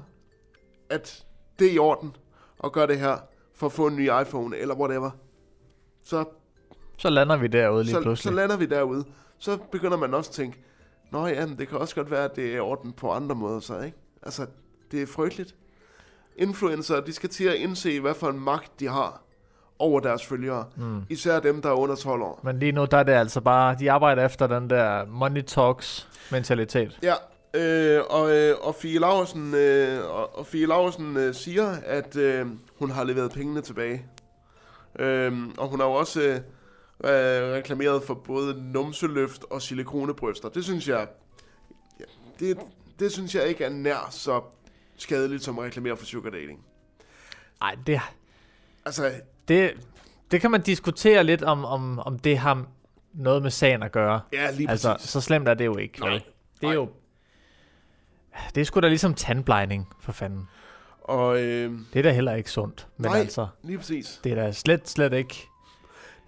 [SPEAKER 1] at det er i orden at gøre det her for at få en ny iPhone eller whatever, så,
[SPEAKER 2] Så lander vi derude lige
[SPEAKER 1] så, så
[SPEAKER 2] pludselig.
[SPEAKER 1] lander vi derude. Så begynder man også at tænke, Nå ja, men det kan også godt være, at det er i orden på andre måder så, ikke? Altså, det er frygteligt. Influencer, de skal til at indse, hvad for en magt de har over deres følgere. Mm. Især dem, der er under 12 år.
[SPEAKER 2] Men lige nu, der er det altså bare, de arbejder efter den der money talks mentalitet.
[SPEAKER 1] Ja, øh, og, øh, og Fie Laursen, øh, og, og Fie Laursen øh, siger, at øh, hun har leveret pengene tilbage. Øh, og hun har jo også øh, øh, reklameret for både numseløft og silikonebryster. Det synes jeg, ja, det, det synes jeg ikke er nær så skadeligt som at reklamere for sugar dating.
[SPEAKER 2] Nej, det,
[SPEAKER 1] Altså,
[SPEAKER 2] det, det kan man diskutere lidt om, om, om det har noget med sagen at gøre.
[SPEAKER 1] ja, lige
[SPEAKER 2] Altså,
[SPEAKER 1] præcis.
[SPEAKER 2] så slemt er det jo ikke.
[SPEAKER 1] Nej.
[SPEAKER 2] vel? Det er
[SPEAKER 1] Nej.
[SPEAKER 2] jo... Det er sgu da ligesom tandblejning, for fanden.
[SPEAKER 1] Og øh,
[SPEAKER 2] Det er da heller ikke sundt. Men
[SPEAKER 1] Nej.
[SPEAKER 2] altså,
[SPEAKER 1] lige præcis.
[SPEAKER 2] det er da slet, slet ikke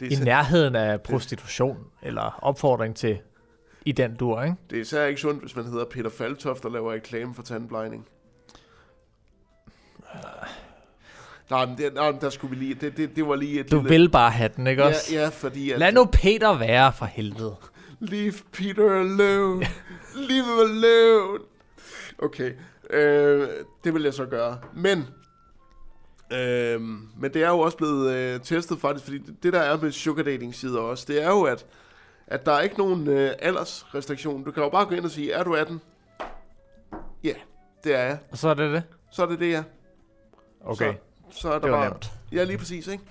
[SPEAKER 1] Det er,
[SPEAKER 2] i nærheden af prostitution eller opfordring til i den dur, ikke?
[SPEAKER 1] det er især ikke sundt, hvis man hedder Peter Faltoft og laver reklame for tandblejning. Nej, men, det, nej, der skulle vi lige... Det, det, det var lige et
[SPEAKER 2] Du
[SPEAKER 1] lille...
[SPEAKER 2] vil bare have den, ikke
[SPEAKER 1] ja,
[SPEAKER 2] også?
[SPEAKER 1] ja, fordi at...
[SPEAKER 2] Lad nu Peter være for helvede. [LAUGHS]
[SPEAKER 1] Leave Peter alone. Leave him alone. Okay, øh, det vil jeg så gøre. Men, øh, men det er jo også blevet øh, testet faktisk, fordi det, det der er med sugar dating sider også, det er jo, at, at der er ikke nogen øh, aldersrestriktion. Du kan jo bare gå ind og sige, er du 18? Ja, det er jeg.
[SPEAKER 2] Og så er det det?
[SPEAKER 1] Så er det det, ja.
[SPEAKER 2] Okay,
[SPEAKER 1] Så, så er der
[SPEAKER 2] det var
[SPEAKER 1] bare...
[SPEAKER 2] nemt.
[SPEAKER 1] Ja, lige præcis, ikke?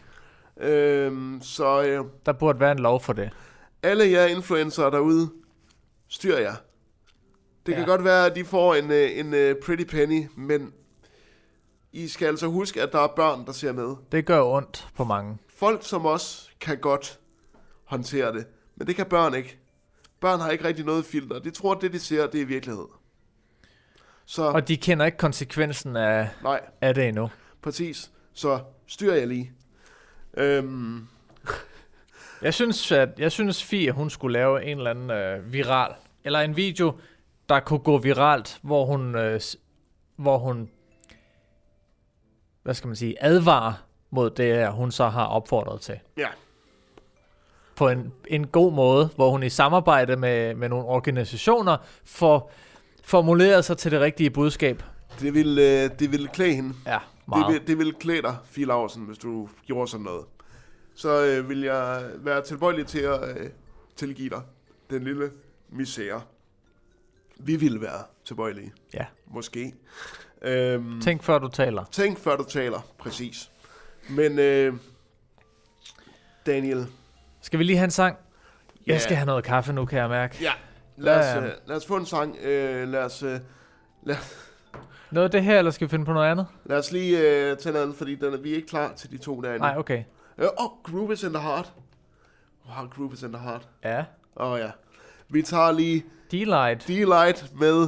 [SPEAKER 1] Øh, så øh,
[SPEAKER 2] Der burde være en lov for det.
[SPEAKER 1] alle jer influencer derude, styr jer. Det kan
[SPEAKER 2] Ja.
[SPEAKER 1] godt være, at de får en, øh, en øh, pretty penny, men I skal altså huske, at der er børn, der ser med.
[SPEAKER 2] Det gør ondt på mange.
[SPEAKER 1] Folk som os kan godt håndtere det, men det kan børn ikke. Børn har ikke rigtig noget filter. De tror, at det, de ser, det er virkelighed. Så
[SPEAKER 2] Og de kender ikke konsekvensen af,
[SPEAKER 1] nej,
[SPEAKER 2] af det endnu.
[SPEAKER 1] Præcis. Så styr jer lige. Øhm, [LAUGHS]
[SPEAKER 2] Jeg synes, at jeg synes Fie, hun skulle lave en eller anden øh, viral, eller en video, der kunne gå viralt, hvor hun, øh, hvor hun, hvad skal man sige, advarer mod det, her, hun så har opfordret til.
[SPEAKER 1] ja,
[SPEAKER 2] På en, en god måde, hvor hun i samarbejde med, med nogle organisationer får formuleret sig til det rigtige budskab.
[SPEAKER 1] det vil, øh, det vil klæde hende.
[SPEAKER 2] Ja,
[SPEAKER 1] Det
[SPEAKER 2] meget.
[SPEAKER 1] vil, det vil klæde dig, Fie Laursen, hvis du gjorde sådan noget. Så øh, vil jeg være tilbøjelig til at øh, tilgive dig den lille misære. Vi vil være tilbøjelige.
[SPEAKER 2] Ja.
[SPEAKER 1] Måske. Øhm,
[SPEAKER 2] Tænk før du taler.
[SPEAKER 1] tænk før du taler, præcis. Men øh, Daniel,
[SPEAKER 2] Skal vi lige have en sang?
[SPEAKER 1] Ja.
[SPEAKER 2] Jeg skal have noget kaffe nu, kan jeg mærke.
[SPEAKER 1] ja, lad os,
[SPEAKER 2] Ja, ja.
[SPEAKER 1] øh, lad os få en sang. Øh, lad, os, øh,
[SPEAKER 2] Noget af det her, eller skal vi finde på noget andet?
[SPEAKER 1] lad os lige øh, tage noget andet, fordi den er, vi er ikke klar til de to derinde.
[SPEAKER 2] Nej, okay.
[SPEAKER 1] Øh, Åh, oh, Groove is in the Heart. Wow, Groove is in the Heart.
[SPEAKER 2] Ja.
[SPEAKER 1] Åh oh, ja. Vi tager lige
[SPEAKER 2] Delight.
[SPEAKER 1] D-Light med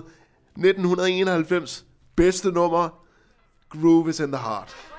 [SPEAKER 1] 1991 bedste nummer, Groove is in the Heart.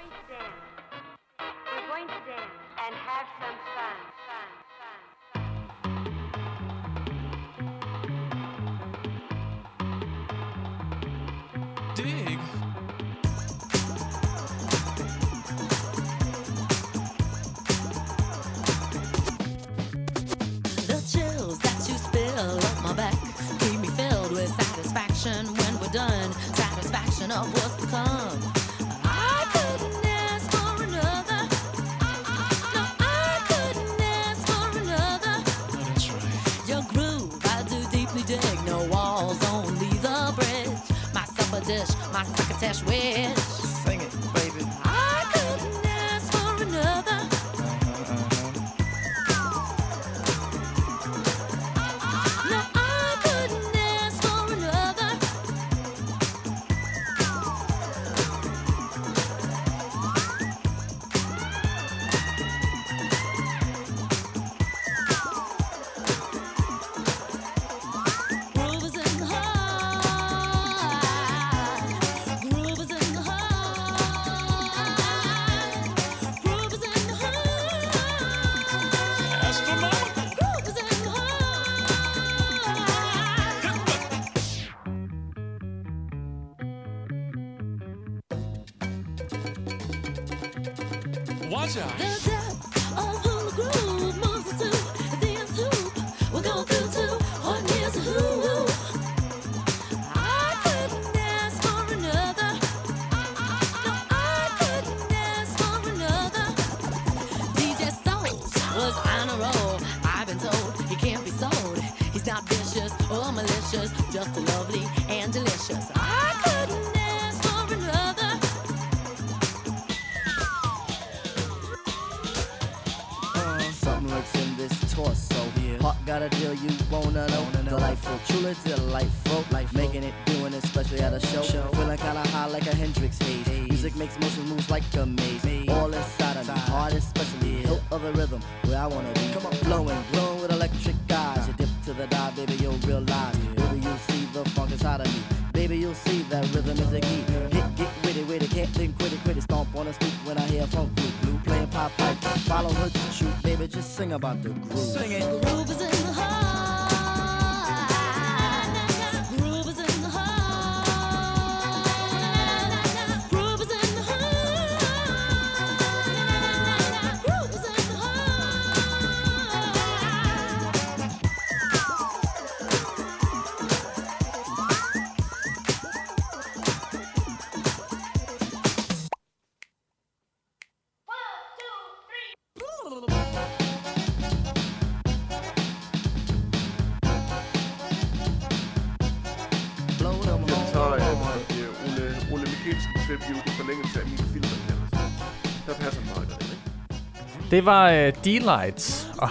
[SPEAKER 2] Det var uh, D-Lights. Og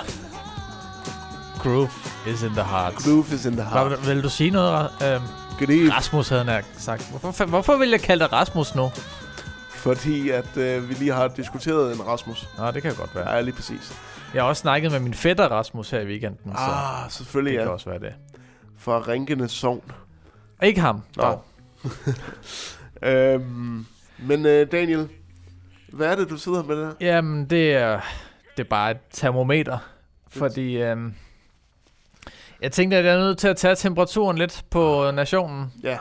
[SPEAKER 2] Groove is in the heart.
[SPEAKER 1] Groove is in the heart.
[SPEAKER 2] Hvad, vil du sige noget,
[SPEAKER 1] evening.
[SPEAKER 2] Rasmus havde han sagt? Hvorfor, hvorfor vil jeg kalde dig Rasmus nu?
[SPEAKER 1] Fordi at øh, vi lige har diskuteret en Rasmus.
[SPEAKER 2] Nå, det kan godt være.
[SPEAKER 1] Ja, lige præcis.
[SPEAKER 2] Jeg har også snakket med min fætter Rasmus her i weekenden, så
[SPEAKER 1] Ah,
[SPEAKER 2] det
[SPEAKER 1] selvfølgelig
[SPEAKER 2] kan
[SPEAKER 1] ja.
[SPEAKER 2] også være det.
[SPEAKER 1] Fra Rinkende Sogn.
[SPEAKER 2] Ikke ham.
[SPEAKER 1] Nå.
[SPEAKER 2] dog. [LAUGHS]
[SPEAKER 1] øhm, men øh, Daniel, hvad er det, du sidder med der?
[SPEAKER 2] Jamen, det er, det er bare et termometer. Fordi øhm, jeg tænkte, at jeg er nødt til at tage temperaturen lidt på nationen.
[SPEAKER 1] Ja,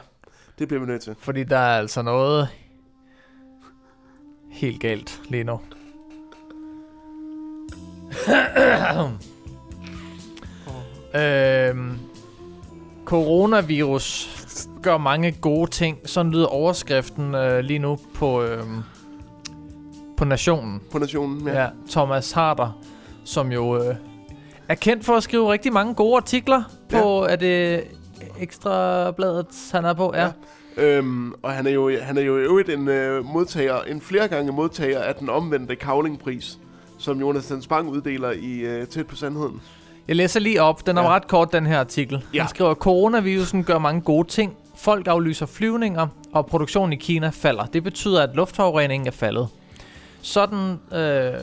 [SPEAKER 1] det bliver vi nødt til.
[SPEAKER 2] Fordi der er altså noget helt galt lige nu. øhm, coronavirus gør mange gode ting. Sådan lyder overskriften øh, lige nu på, øhm, på Nationen.
[SPEAKER 1] På nationen, ja.
[SPEAKER 2] Ja. ja, Thomas Harder, som jo øh, er kendt for at skrive rigtig mange gode artikler på, er det Ekstrabladet, han er på? Ja.
[SPEAKER 1] Ja. Øhm, og han er jo, han er jo i øvrigt en øh, modtager, en flere gange modtager af den omvendte kavlingpris, som Jonathan Spang uddeler i øh, Tæt på Sandheden.
[SPEAKER 2] Jeg læser lige op. Den er
[SPEAKER 1] Ja.
[SPEAKER 2] ja. ret kort, den her artikel.
[SPEAKER 1] Ja.
[SPEAKER 2] Han skriver, coronavirusen gør mange gode ting. Folk aflyser flyvninger, og produktionen i Kina falder. Det betyder, at luftforureningen er faldet. Sådan, øh,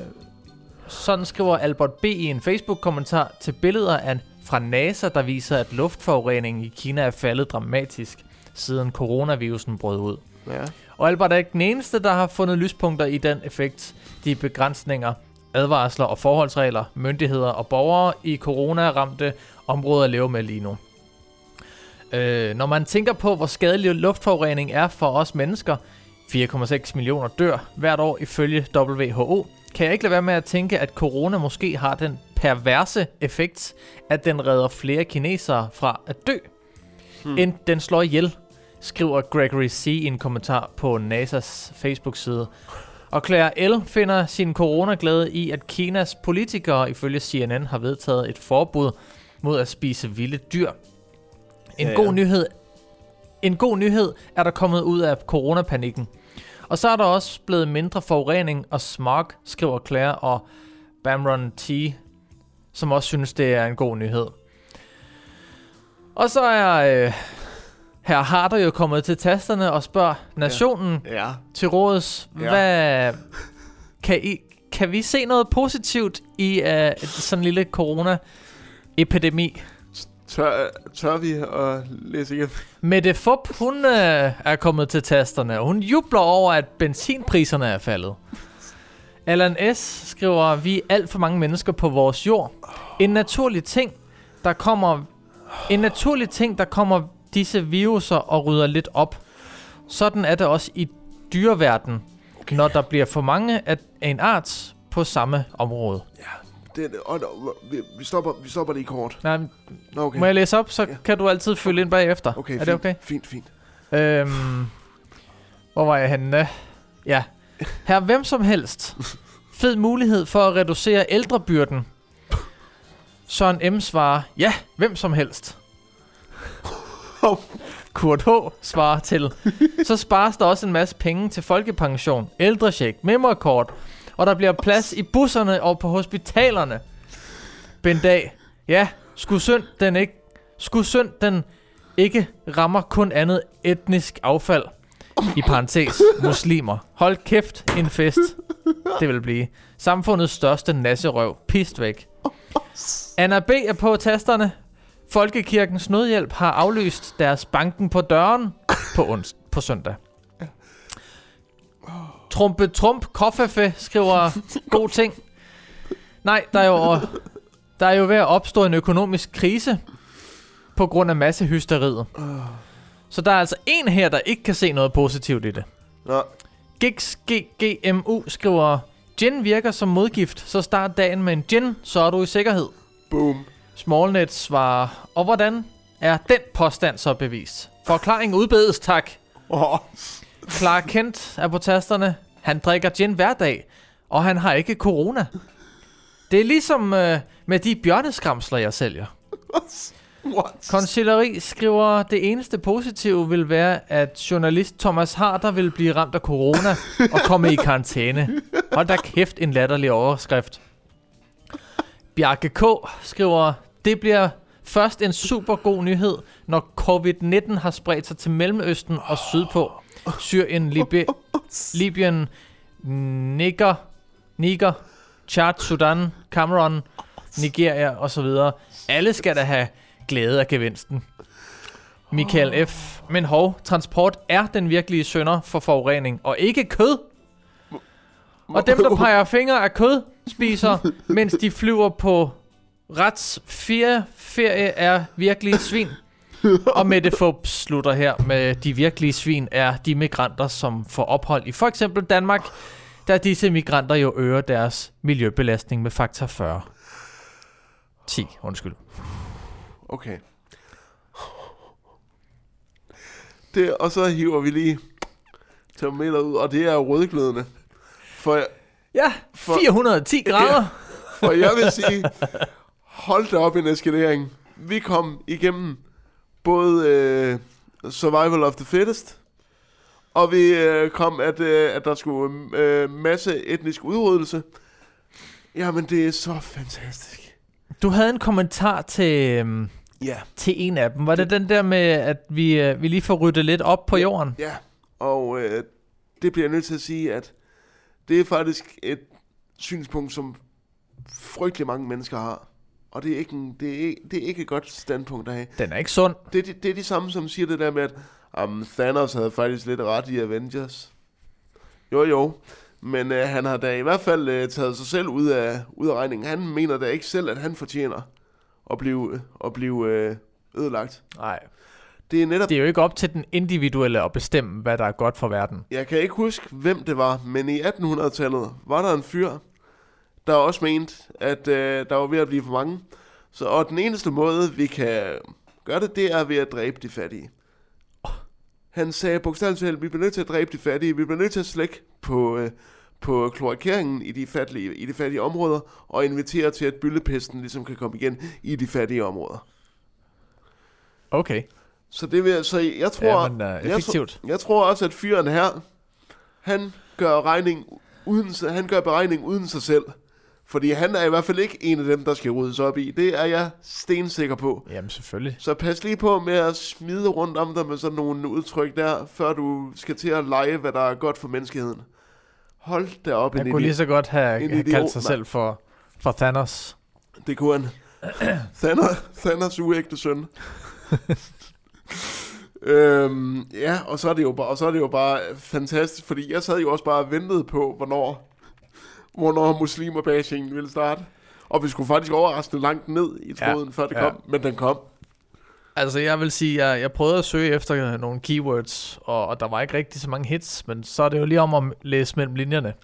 [SPEAKER 2] sådan skriver Albert B. i en Facebook-kommentar til billeder af, fra NASA, der viser, at luftforureningen i Kina er faldet dramatisk, siden coronavirusen brød ud.
[SPEAKER 1] Ja.
[SPEAKER 2] Og Albert er ikke den eneste, der har fundet lyspunkter i den effekt. De begrænsninger, advarsler og forholdsregler, myndigheder og borgere i corona-ramte områder lever med lige nu. Øh, når man tænker på, hvor skadelig luftforurening er for os mennesker, 4,6 millioner dør hvert år ifølge WHO, kan jeg ikke lade være med at tænke, at corona måske har den perverse effekt, at den redder flere kinesere fra at dø, hmm. end den slår ihjel, skriver Gregory C. i en kommentar på NASA's Facebook-side. Og Claire L. finder sin coronaglæde i, at Kinas politikere ifølge CNN har vedtaget et forbud mod at spise vilde dyr. En
[SPEAKER 1] Ja,
[SPEAKER 2] god
[SPEAKER 1] ja.
[SPEAKER 2] nyhed en god nyhed er der kommet ud af coronapanikken. Og så er der også blevet mindre forurening og smog, skriver Claire og Bamron T., som også synes, det er en god nyhed. Og så er øh, her Harder jo kommet til tasterne og spørger nationen ja.
[SPEAKER 1] Ja.
[SPEAKER 2] til råds,
[SPEAKER 1] ja.
[SPEAKER 2] hvad kan, I, kan vi se noget positivt i uh, sådan en lille corona-epidemi?
[SPEAKER 1] Tør, tør vi at læse igen?
[SPEAKER 2] Mette Fup, hun øh, er kommet til tasterne, og hun jubler over, at benzinpriserne er faldet. Alan S. skriver, vi er alt for mange mennesker på vores jord. En naturlig ting, der kommer, en naturlig ting, der kommer disse viruser og rydder lidt op. Sådan er det også i dyreverden.
[SPEAKER 1] Okay.
[SPEAKER 2] når der bliver for mange af en art på samme område.
[SPEAKER 1] Det, og, og, vi, vi, stopper, vi stopper lige kort.
[SPEAKER 2] Nej, men
[SPEAKER 1] okay.
[SPEAKER 2] Må jeg læse op, så
[SPEAKER 1] Ja.
[SPEAKER 2] kan du altid følge ind bagefter.
[SPEAKER 1] Okay,
[SPEAKER 2] er
[SPEAKER 1] fint,
[SPEAKER 2] det okay?
[SPEAKER 1] Fint, fint.
[SPEAKER 2] Øhm, hvor var jeg henne? Ja. Her hvem som helst. Fed mulighed for at reducere ældrebyrden. Søren M. svarer, ja, hvem som helst. Kurt H. svarer til, så spares der også en masse penge til folkepension, ældrecheck, memorkort, og der bliver plads i busserne og på hospitalerne. Bendag, ja, skulle synd den ikke, skulle synd den ikke rammer kun andet etnisk affald. I parentes, muslimer. Hold kæft, en fest. Det vil blive. Samfundets største nasserøv. Pist væk. Anna B. er på tasterne. Folkekirkens Nødhjælp har aflyst deres banken på døren på, ons- på søndag. Trumpe Trump Koffefe skriver [LAUGHS] god ting. Nej, der er jo, der er jo ved at opstå en økonomisk krise på grund af massehysteriet. Så der er altså en her, der ikke kan se noget positivt i det.
[SPEAKER 1] Nå,
[SPEAKER 2] Gix GGMU skriver, Gin virker som modgift, så start dagen med en gin, så er du i sikkerhed.
[SPEAKER 1] boom.
[SPEAKER 2] Smallnet svarer, og hvordan er den påstand så bevist? Forklaring udbedes, tak.
[SPEAKER 1] Oh.
[SPEAKER 2] Clark Kent er på tasterne. Han drikker gin hver dag, og han har ikke corona. Det er ligesom øh, med de bjørneskramsler, jeg sælger.
[SPEAKER 1] What?
[SPEAKER 2] Consilleri skriver, det eneste positive vil være, at journalist Thomas Harder vil blive ramt af corona og komme i karantæne. Hold da kæft, en latterlig overskrift. Bjarke K. skriver, det bliver først en super god nyhed, når covid-19 har spredt sig til Mellemøsten og sydpå. Syrien, Libi- Libyen, Niger, Niger, Chad, Sudan, Cameron, Nigeria osv. Alle skal da have glæde af gevinsten. Michael F. Men hov, transport er den virkelige sønder for forurening, og ikke kød. Og dem, der peger fingre af kød, spiser, mens de flyver på rets ferie, ferie er virkelig svin. [LAUGHS] Og Mette Fup slutter her med, de virkelige svin er de migranter, som får ophold i for eksempel Danmark, da disse migranter jo øger deres miljøbelastning med faktor 40. 10, undskyld.
[SPEAKER 1] Okay. Det, og så hiver vi lige termometer ud, og det er rødglødende. For,
[SPEAKER 2] Ja,
[SPEAKER 1] For-
[SPEAKER 2] 410 grader.
[SPEAKER 1] for jeg vil sige, hold da op en eskalering. Vi kom igennem både øh, Survival of the Fittest, og vi øh, kom, at, øh, at der skulle øh, masse etnisk udryddelse. Jamen, det er så fantastisk.
[SPEAKER 2] Du havde en kommentar til, øhm,
[SPEAKER 1] Ja.
[SPEAKER 2] til en af dem. Var det den der med, at vi, øh, vi lige får ryddet lidt op på jorden?
[SPEAKER 1] Ja, og øh, det bliver jeg nødt til at sige, at det er faktisk et synspunkt, som frygtelig mange mennesker har. Og det er ikke, en, det er, ikke- det er ikke et godt standpunkt at have.
[SPEAKER 2] Den er ikke sund.
[SPEAKER 1] Det, er de- det er de samme, som siger det der med, at um, Thanos havde faktisk lidt ret i Avengers. Jo, jo. Men øh, han har da i hvert fald øh, taget sig selv ud af, ud af regningen. Han mener da ikke selv, at han fortjener at blive, at blive øh, ødelagt.
[SPEAKER 2] Nej.
[SPEAKER 1] Det er netop
[SPEAKER 2] Det er jo ikke op til den individuelle at bestemme, hvad der er godt for verden.
[SPEAKER 1] Jeg kan ikke huske, hvem det var, men i 1800-tallet var der en fyr, der også mente, at øh, der var ved at blive for mange. Så, og den eneste måde, vi kan gøre det, det er ved at dræbe de fattige. Han sagde bogstaveligt talt, vi bliver nødt til at dræbe de fattige, vi bliver nødt til at slække på, øh, på kloakeringen i de, fattige, i de fattige områder, og invitere til, at byllepesten ligesom kan komme igen i de fattige områder.
[SPEAKER 2] Okay.
[SPEAKER 1] Så det vil, så jeg tror,
[SPEAKER 2] Ja, men, uh,
[SPEAKER 1] jeg,
[SPEAKER 2] effektivt.
[SPEAKER 1] tror, jeg tror også, at fyren her, han gør regning uden, han gør beregning uden sig selv. Fordi han er i hvert fald ikke en af dem, der skal ryddes op i. Det er jeg stensikker på.
[SPEAKER 2] Jamen selvfølgelig.
[SPEAKER 1] Så pas lige på med at smide rundt om dig med sådan nogle udtryk der, før du skal til at lege, hvad der er godt for menneskeheden. Hold da op, en
[SPEAKER 2] Han kunne lige så godt have,
[SPEAKER 1] en
[SPEAKER 2] have
[SPEAKER 1] idiot,
[SPEAKER 2] kaldt sig selv for, for Thanos.
[SPEAKER 1] Det kunne han. [CLEARS THROAT] Thanos, Thanos uægte søn. øhm, ja, og så, er det jo bare, og så er det jo bare fantastisk, fordi jeg sad jo også bare og ventede på, hvornår, hvornår muslimer bashingen ville starte. Og vi skulle faktisk overraskende langt ned i tråden, ja, før det
[SPEAKER 2] ja.
[SPEAKER 1] kom, men den kom.
[SPEAKER 2] Altså, jeg vil sige, jeg, jeg prøvede at søge efter nogle keywords, og, og der var ikke rigtig så mange hits, men så er det jo lige om at læse mellem linjerne. [LAUGHS]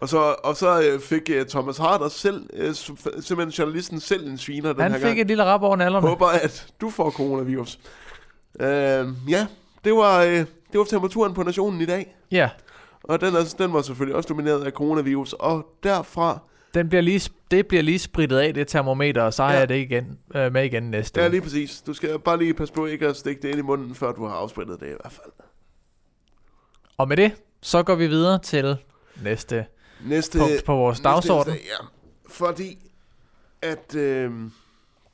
[SPEAKER 1] Og så, og så øh, fik øh, Thomas Harder selv, s- simpelthen journalisten selv en sviner den
[SPEAKER 2] Han
[SPEAKER 1] her
[SPEAKER 2] fik
[SPEAKER 1] gang.
[SPEAKER 2] et lille rap over nallerne.
[SPEAKER 1] Håber, at du får coronavirus. Øh, ja, det var, øh, det var temperaturen på nationen i dag.
[SPEAKER 2] Ja,
[SPEAKER 1] Og den, er, den var selvfølgelig også domineret af coronavirus. Og derfra,
[SPEAKER 2] den bliver lige, det bliver lige spritet af, det termometer, og så har
[SPEAKER 1] Ja.
[SPEAKER 2] jeg det igen, øh, med igen næste
[SPEAKER 1] ja lige præcis, du skal bare lige passe på ikke at stikke det ind i munden, før du har afsprittet det i hvert fald.
[SPEAKER 2] Og med det, så går vi videre til næste
[SPEAKER 1] Næste,
[SPEAKER 2] punkt på vores
[SPEAKER 1] næste
[SPEAKER 2] dagsorden.
[SPEAKER 1] dag, ja. Fordi at øh,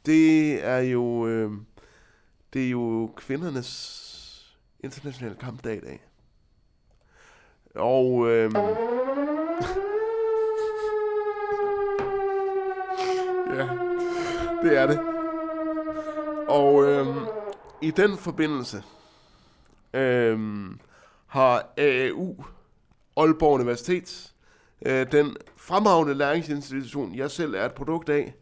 [SPEAKER 1] det er jo øh, det er jo kvindernes internationale kampdag i dag. Og øh, ja, det er det. Og øh, i den forbindelse øh, har AAU Aalborg Universitet øh, den fremragende læringsinstitution, jeg selv er et produkt af,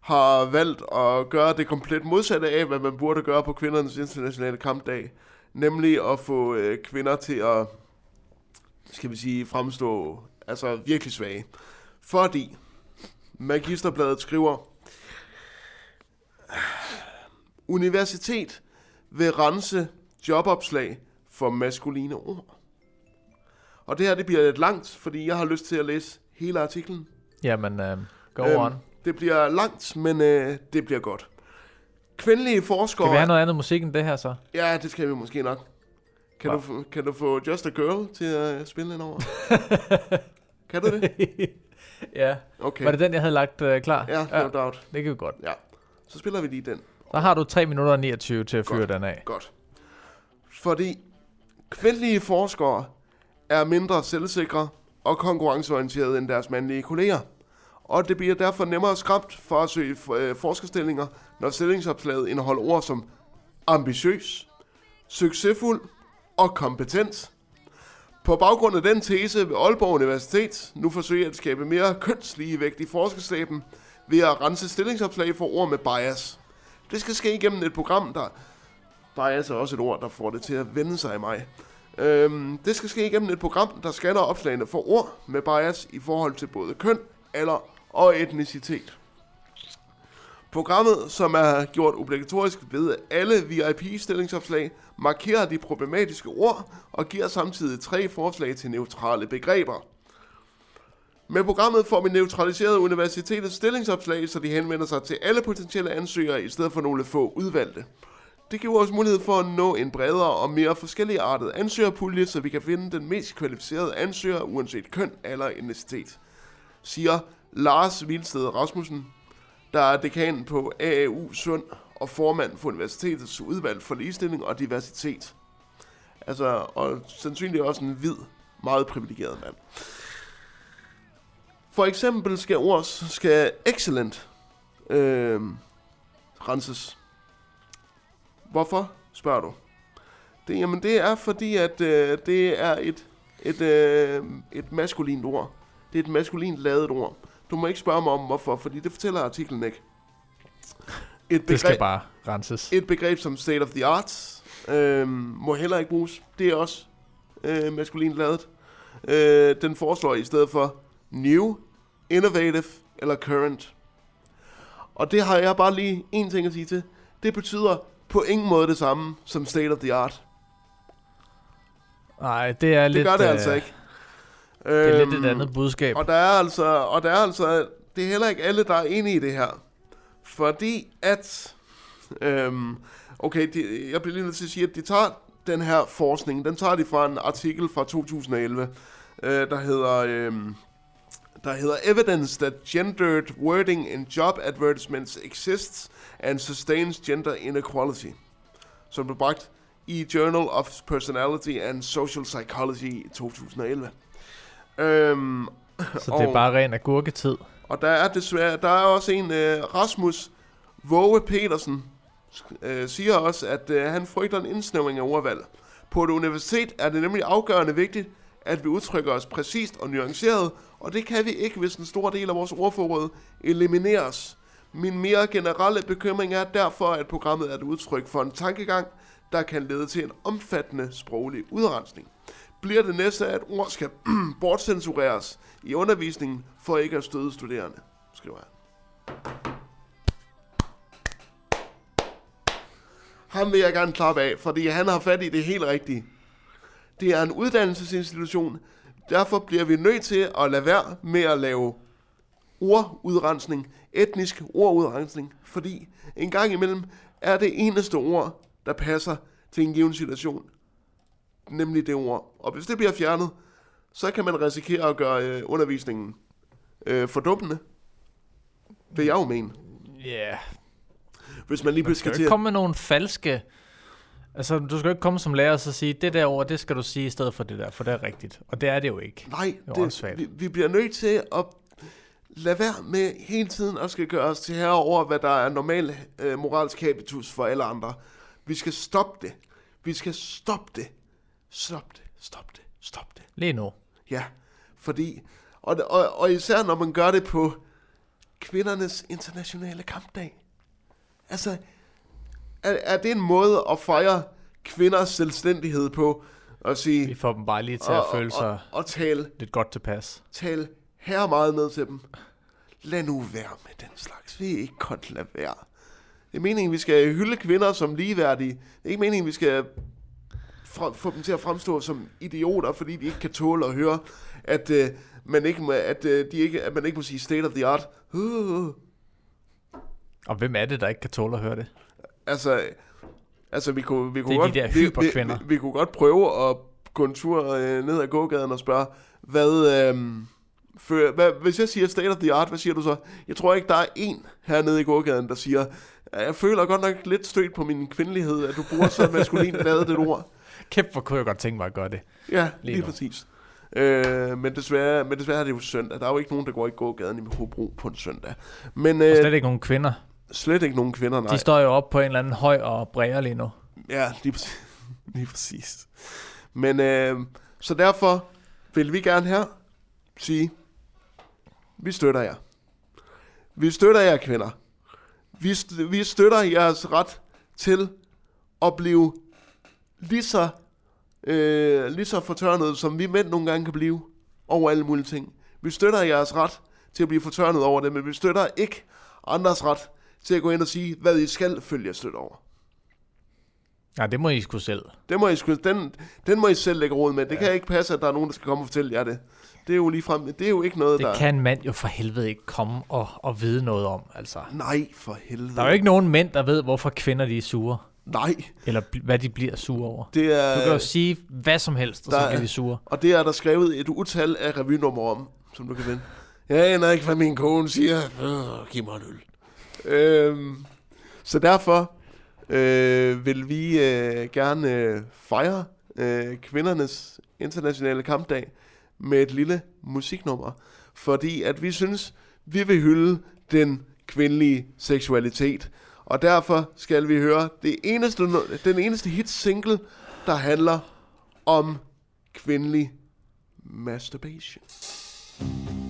[SPEAKER 1] har valgt at gøre det komplet modsatte af, hvad man burde gøre på kvindernes internationale kampdag. Nemlig at få øh, kvinder til at, skal vi sige, fremstå altså virkelig svage. Fordi Magisterbladet skriver, Universitet vil rense jobopslag for maskuline ord. Og det her, det bliver lidt langt, fordi jeg har lyst til at læse hele artiklen.
[SPEAKER 2] Jamen, øh, go
[SPEAKER 1] Øhm,
[SPEAKER 2] on.
[SPEAKER 1] Det bliver langt, men øh, det bliver godt. Kvindelige forskere...
[SPEAKER 2] Kan vi have noget andet musik end det her så?
[SPEAKER 1] Ja, det skal vi måske nok. Kan,
[SPEAKER 2] Hva?
[SPEAKER 1] du, få- kan du få Just a Girl til at øh, spille ind over? [LAUGHS] kan du det? [LAUGHS]
[SPEAKER 2] ja.
[SPEAKER 1] Okay.
[SPEAKER 2] Var det den, jeg havde lagt øh, klar?
[SPEAKER 1] Ja, no doubt.
[SPEAKER 2] det kan vi godt.
[SPEAKER 1] Ja. Så spiller vi lige den.
[SPEAKER 2] Så har du 3 minutter og 29 til at fyre
[SPEAKER 1] Godt.
[SPEAKER 2] den af.
[SPEAKER 1] Godt. Fordi kvindelige forskere er mindre selvsikre og konkurrenceorienterede end deres mandlige kolleger. Og det bliver derfor nemmere skræmt for at søge øh, forskerstillinger, når stillingsopslaget indeholder ord som ambitiøs, succesfuld og kompetent. På baggrund af den tese vil Aalborg Universitet nu forsøge at skabe mere kønsligevægt i forskerstaben ved at rense stillingsopslag for ord med bias. Det skal ske igennem et program, der bias er også et ord, der får det til at vende sig i mig. Øhm, det skal ske igennem et program, der scanner opslagene for ord med bias i forhold til både køn, alder og etnicitet. Programmet, som er gjort obligatorisk ved alle VIP-stillingsopslag, markerer de problematiske ord og giver samtidig tre forslag til neutrale begreber. Med programmet får vi neutraliseret universitetets stillingsopslag, så de henvender sig til alle potentielle ansøgere i stedet for nogle få udvalgte. Det giver os mulighed for at nå en bredere og mere forskelligartet ansøgerpulje, så vi kan finde den mest kvalificerede ansøger, uanset køn eller etnicitet, siger Lars Vilsted Rasmussen, der er dekan på AAU Sund og formand for universitetets udvalg for ligestilling og diversitet. Altså, og sandsynligt også en hvid, meget privilegeret mand. For eksempel skal ord skal excellent øh, renses. Hvorfor, spørger du? Det, jamen det er fordi, at øh, det er et, et, øh, et maskulint ord. Det er et maskulint lavet ord. Du må ikke spørge mig om, hvorfor, fordi det fortæller artiklen ikke. Et
[SPEAKER 2] Det skal bare renses.
[SPEAKER 1] et begreb som state of the arts øh, må heller ikke bruges. Det er også øh, maskulint lavet. Øh, den foreslår i stedet for new, innovative eller current. Og det har jeg bare lige en ting at sige til. Det betyder på ingen måde det samme som state of the art.
[SPEAKER 2] Nej, det er
[SPEAKER 1] Det
[SPEAKER 2] lidt...
[SPEAKER 1] gør det
[SPEAKER 2] øh,
[SPEAKER 1] altså ikke.
[SPEAKER 2] Det er lidt
[SPEAKER 1] Øhm,
[SPEAKER 2] et andet budskab.
[SPEAKER 1] Og der er altså, og der er altså, det er heller ikke alle, der er enige i det her. Fordi at, øhm, okay, de, jeg bliver lige nødt til at sige, at de tager den her forskning, den tager de fra en artikel fra 2011, øh, der hedder, øhm, der hedder Evidence that gendered wording in job advertisements exists and sustains gender inequality, som blev bragt i Journal of Personality and Social Psychology i 2011. Øhm,
[SPEAKER 2] Så det er
[SPEAKER 1] og-
[SPEAKER 2] bare ren agurketid.
[SPEAKER 1] og der er desværre, der er også en, øh, Rasmus Våge Petersen, øh, siger også, at øh, han frygter en indsnævring af ordvalg. På et universitet er det nemlig afgørende vigtigt, at vi udtrykker os præcist og nuanceret, og det kan vi ikke, hvis en stor del af vores ordforråd elimineres. Min mere generelle bekymring er derfor, at programmet er et udtryk for en tankegang, der kan lede til en omfattende sproglig udrensning. Bliver det næste, at ord skal [CLEARS THROAT] bortcensureres i undervisningen for ikke at støde studerende, skriver han. Ham vil jeg gerne klappe af, fordi han har fat i det helt rigtige. Det er en uddannelsesinstitution, derfor bliver vi nødt til at lade være med at lave ordudrensning, etnisk ordudrensning, fordi en gang imellem er det eneste ord, der passer til en given situation, nemlig det ord. Og hvis det bliver fjernet, så kan man risikere at gøre øh, undervisningen øh, fordummende. Vil jeg jo mene.
[SPEAKER 2] Ja, yeah.
[SPEAKER 1] Hvis man lige pludselig
[SPEAKER 2] skal
[SPEAKER 1] til
[SPEAKER 2] ikke komme med nogle falske... Altså, du skal jo ikke komme som lærer og så sige, det der ord, det skal du sige i stedet for det der, for det er rigtigt. Og det er det jo ikke.
[SPEAKER 1] Nej,
[SPEAKER 2] er
[SPEAKER 1] det,
[SPEAKER 2] åndssvagt.
[SPEAKER 1] vi, vi bliver nødt til at lade være med hele tiden at skal gøre os til her over, hvad der er normal øh, moralsk habitus for alle andre. Vi skal stoppe det. Vi skal stoppe det. Stop det. Stop det. Stop det.
[SPEAKER 2] Lige nu.
[SPEAKER 1] Ja, fordi... Og, og, og især når man gør det på kvindernes internationale kampdag. Altså, er, er det en måde at fejre kvinders selvstændighed på? At sige...
[SPEAKER 2] Vi får dem bare lige til at føle sig
[SPEAKER 1] og, og tale
[SPEAKER 2] lidt godt tilpas.
[SPEAKER 1] tale her meget ned til dem. Lad nu være med den slags. Vi er ikke godt lade være. Det er meningen, vi skal hylde kvinder som ligeværdige. Det er ikke meningen, vi skal fra, få dem til at fremstå som idioter, fordi de ikke kan tåle at høre, at, øh, man, ikke må, at, øh, de ikke, at man ikke må sige state of the art.
[SPEAKER 2] Og hvem er det, der ikke kan tåle at høre det?
[SPEAKER 1] altså, altså, vi kunne, vi kunne
[SPEAKER 2] Det er de
[SPEAKER 1] godt,
[SPEAKER 2] der
[SPEAKER 1] vi, vi, vi, vi, kunne godt prøve at gå en tur øh, ned ad gågaden og spørge, hvad, øh, for, hvad, hvis jeg siger state of the art, hvad siger du så? Jeg tror ikke, der er en hernede i gågaden, der siger, jeg føler godt nok lidt stødt på min kvindelighed, at du bruger så maskulin lavet det ord. [LAUGHS]
[SPEAKER 2] Kæft, hvor kunne jeg godt tænke mig at gøre det.
[SPEAKER 1] Ja,
[SPEAKER 2] Lige
[SPEAKER 1] lige,
[SPEAKER 2] nu.
[SPEAKER 1] præcis. Øh, men, desværre, men desværre er det jo søndag. Der er jo ikke nogen, der går i gågaden i Hobro på en søndag. Men
[SPEAKER 2] Og
[SPEAKER 1] øh,
[SPEAKER 2] slet ikke nogen kvinder.
[SPEAKER 1] slet ikke nogen kvinder, nej.
[SPEAKER 2] De står jo op på en eller anden høj og bræger lige nu.
[SPEAKER 1] Ja, lige præcis. [LAUGHS] lige præcis. Men øh, så derfor vil vi gerne her sige, vi støtter jer. Vi støtter jer kvinder. Vi, st- vi støtter jeres ret til at blive lige så, øh, lige så fortørnet, som vi mænd nogle gange kan blive over alle mulige ting. Vi støtter jeres ret til at blive fortørnet over det, men vi støtter ikke andres ret til at gå ind og sige, hvad I skal følge støtte over.
[SPEAKER 2] Ja, det må I sgu selv.
[SPEAKER 1] Det må I sgu, den, den må I selv lægge råd med. Det ja. kan ikke passe, at der er nogen, der skal komme og fortælle jer det. Det er jo lige frem, det er jo ikke noget,
[SPEAKER 2] Det
[SPEAKER 1] der...
[SPEAKER 2] kan en mand jo for helvede ikke komme og, og vide noget om, altså.
[SPEAKER 1] Nej, for helvede.
[SPEAKER 2] Der er jo ikke nogen mænd, der ved, hvorfor kvinder de er sure.
[SPEAKER 1] Nej,
[SPEAKER 2] Eller bl- hvad de bliver sure over.
[SPEAKER 1] det er...
[SPEAKER 2] Du kan jo sige hvad som helst, og
[SPEAKER 1] der
[SPEAKER 2] så
[SPEAKER 1] er-
[SPEAKER 2] bliver de sure.
[SPEAKER 1] Og det er der skrevet et utal af revynummer om, som du kan vinde. Jeg aner ikke, hvad min kone siger. Øh, giv mig en øl. Øhm, så derfor øh, vil vi øh, gerne øh, fejre øh, kvindernes internationale kampdag med et lille musiknummer. Fordi at vi synes, vi vil hylde den kvindelige seksualitet. Og derfor skal vi høre det eneste, den eneste hit single, der handler om kvindelig masturbation.
[SPEAKER 3] I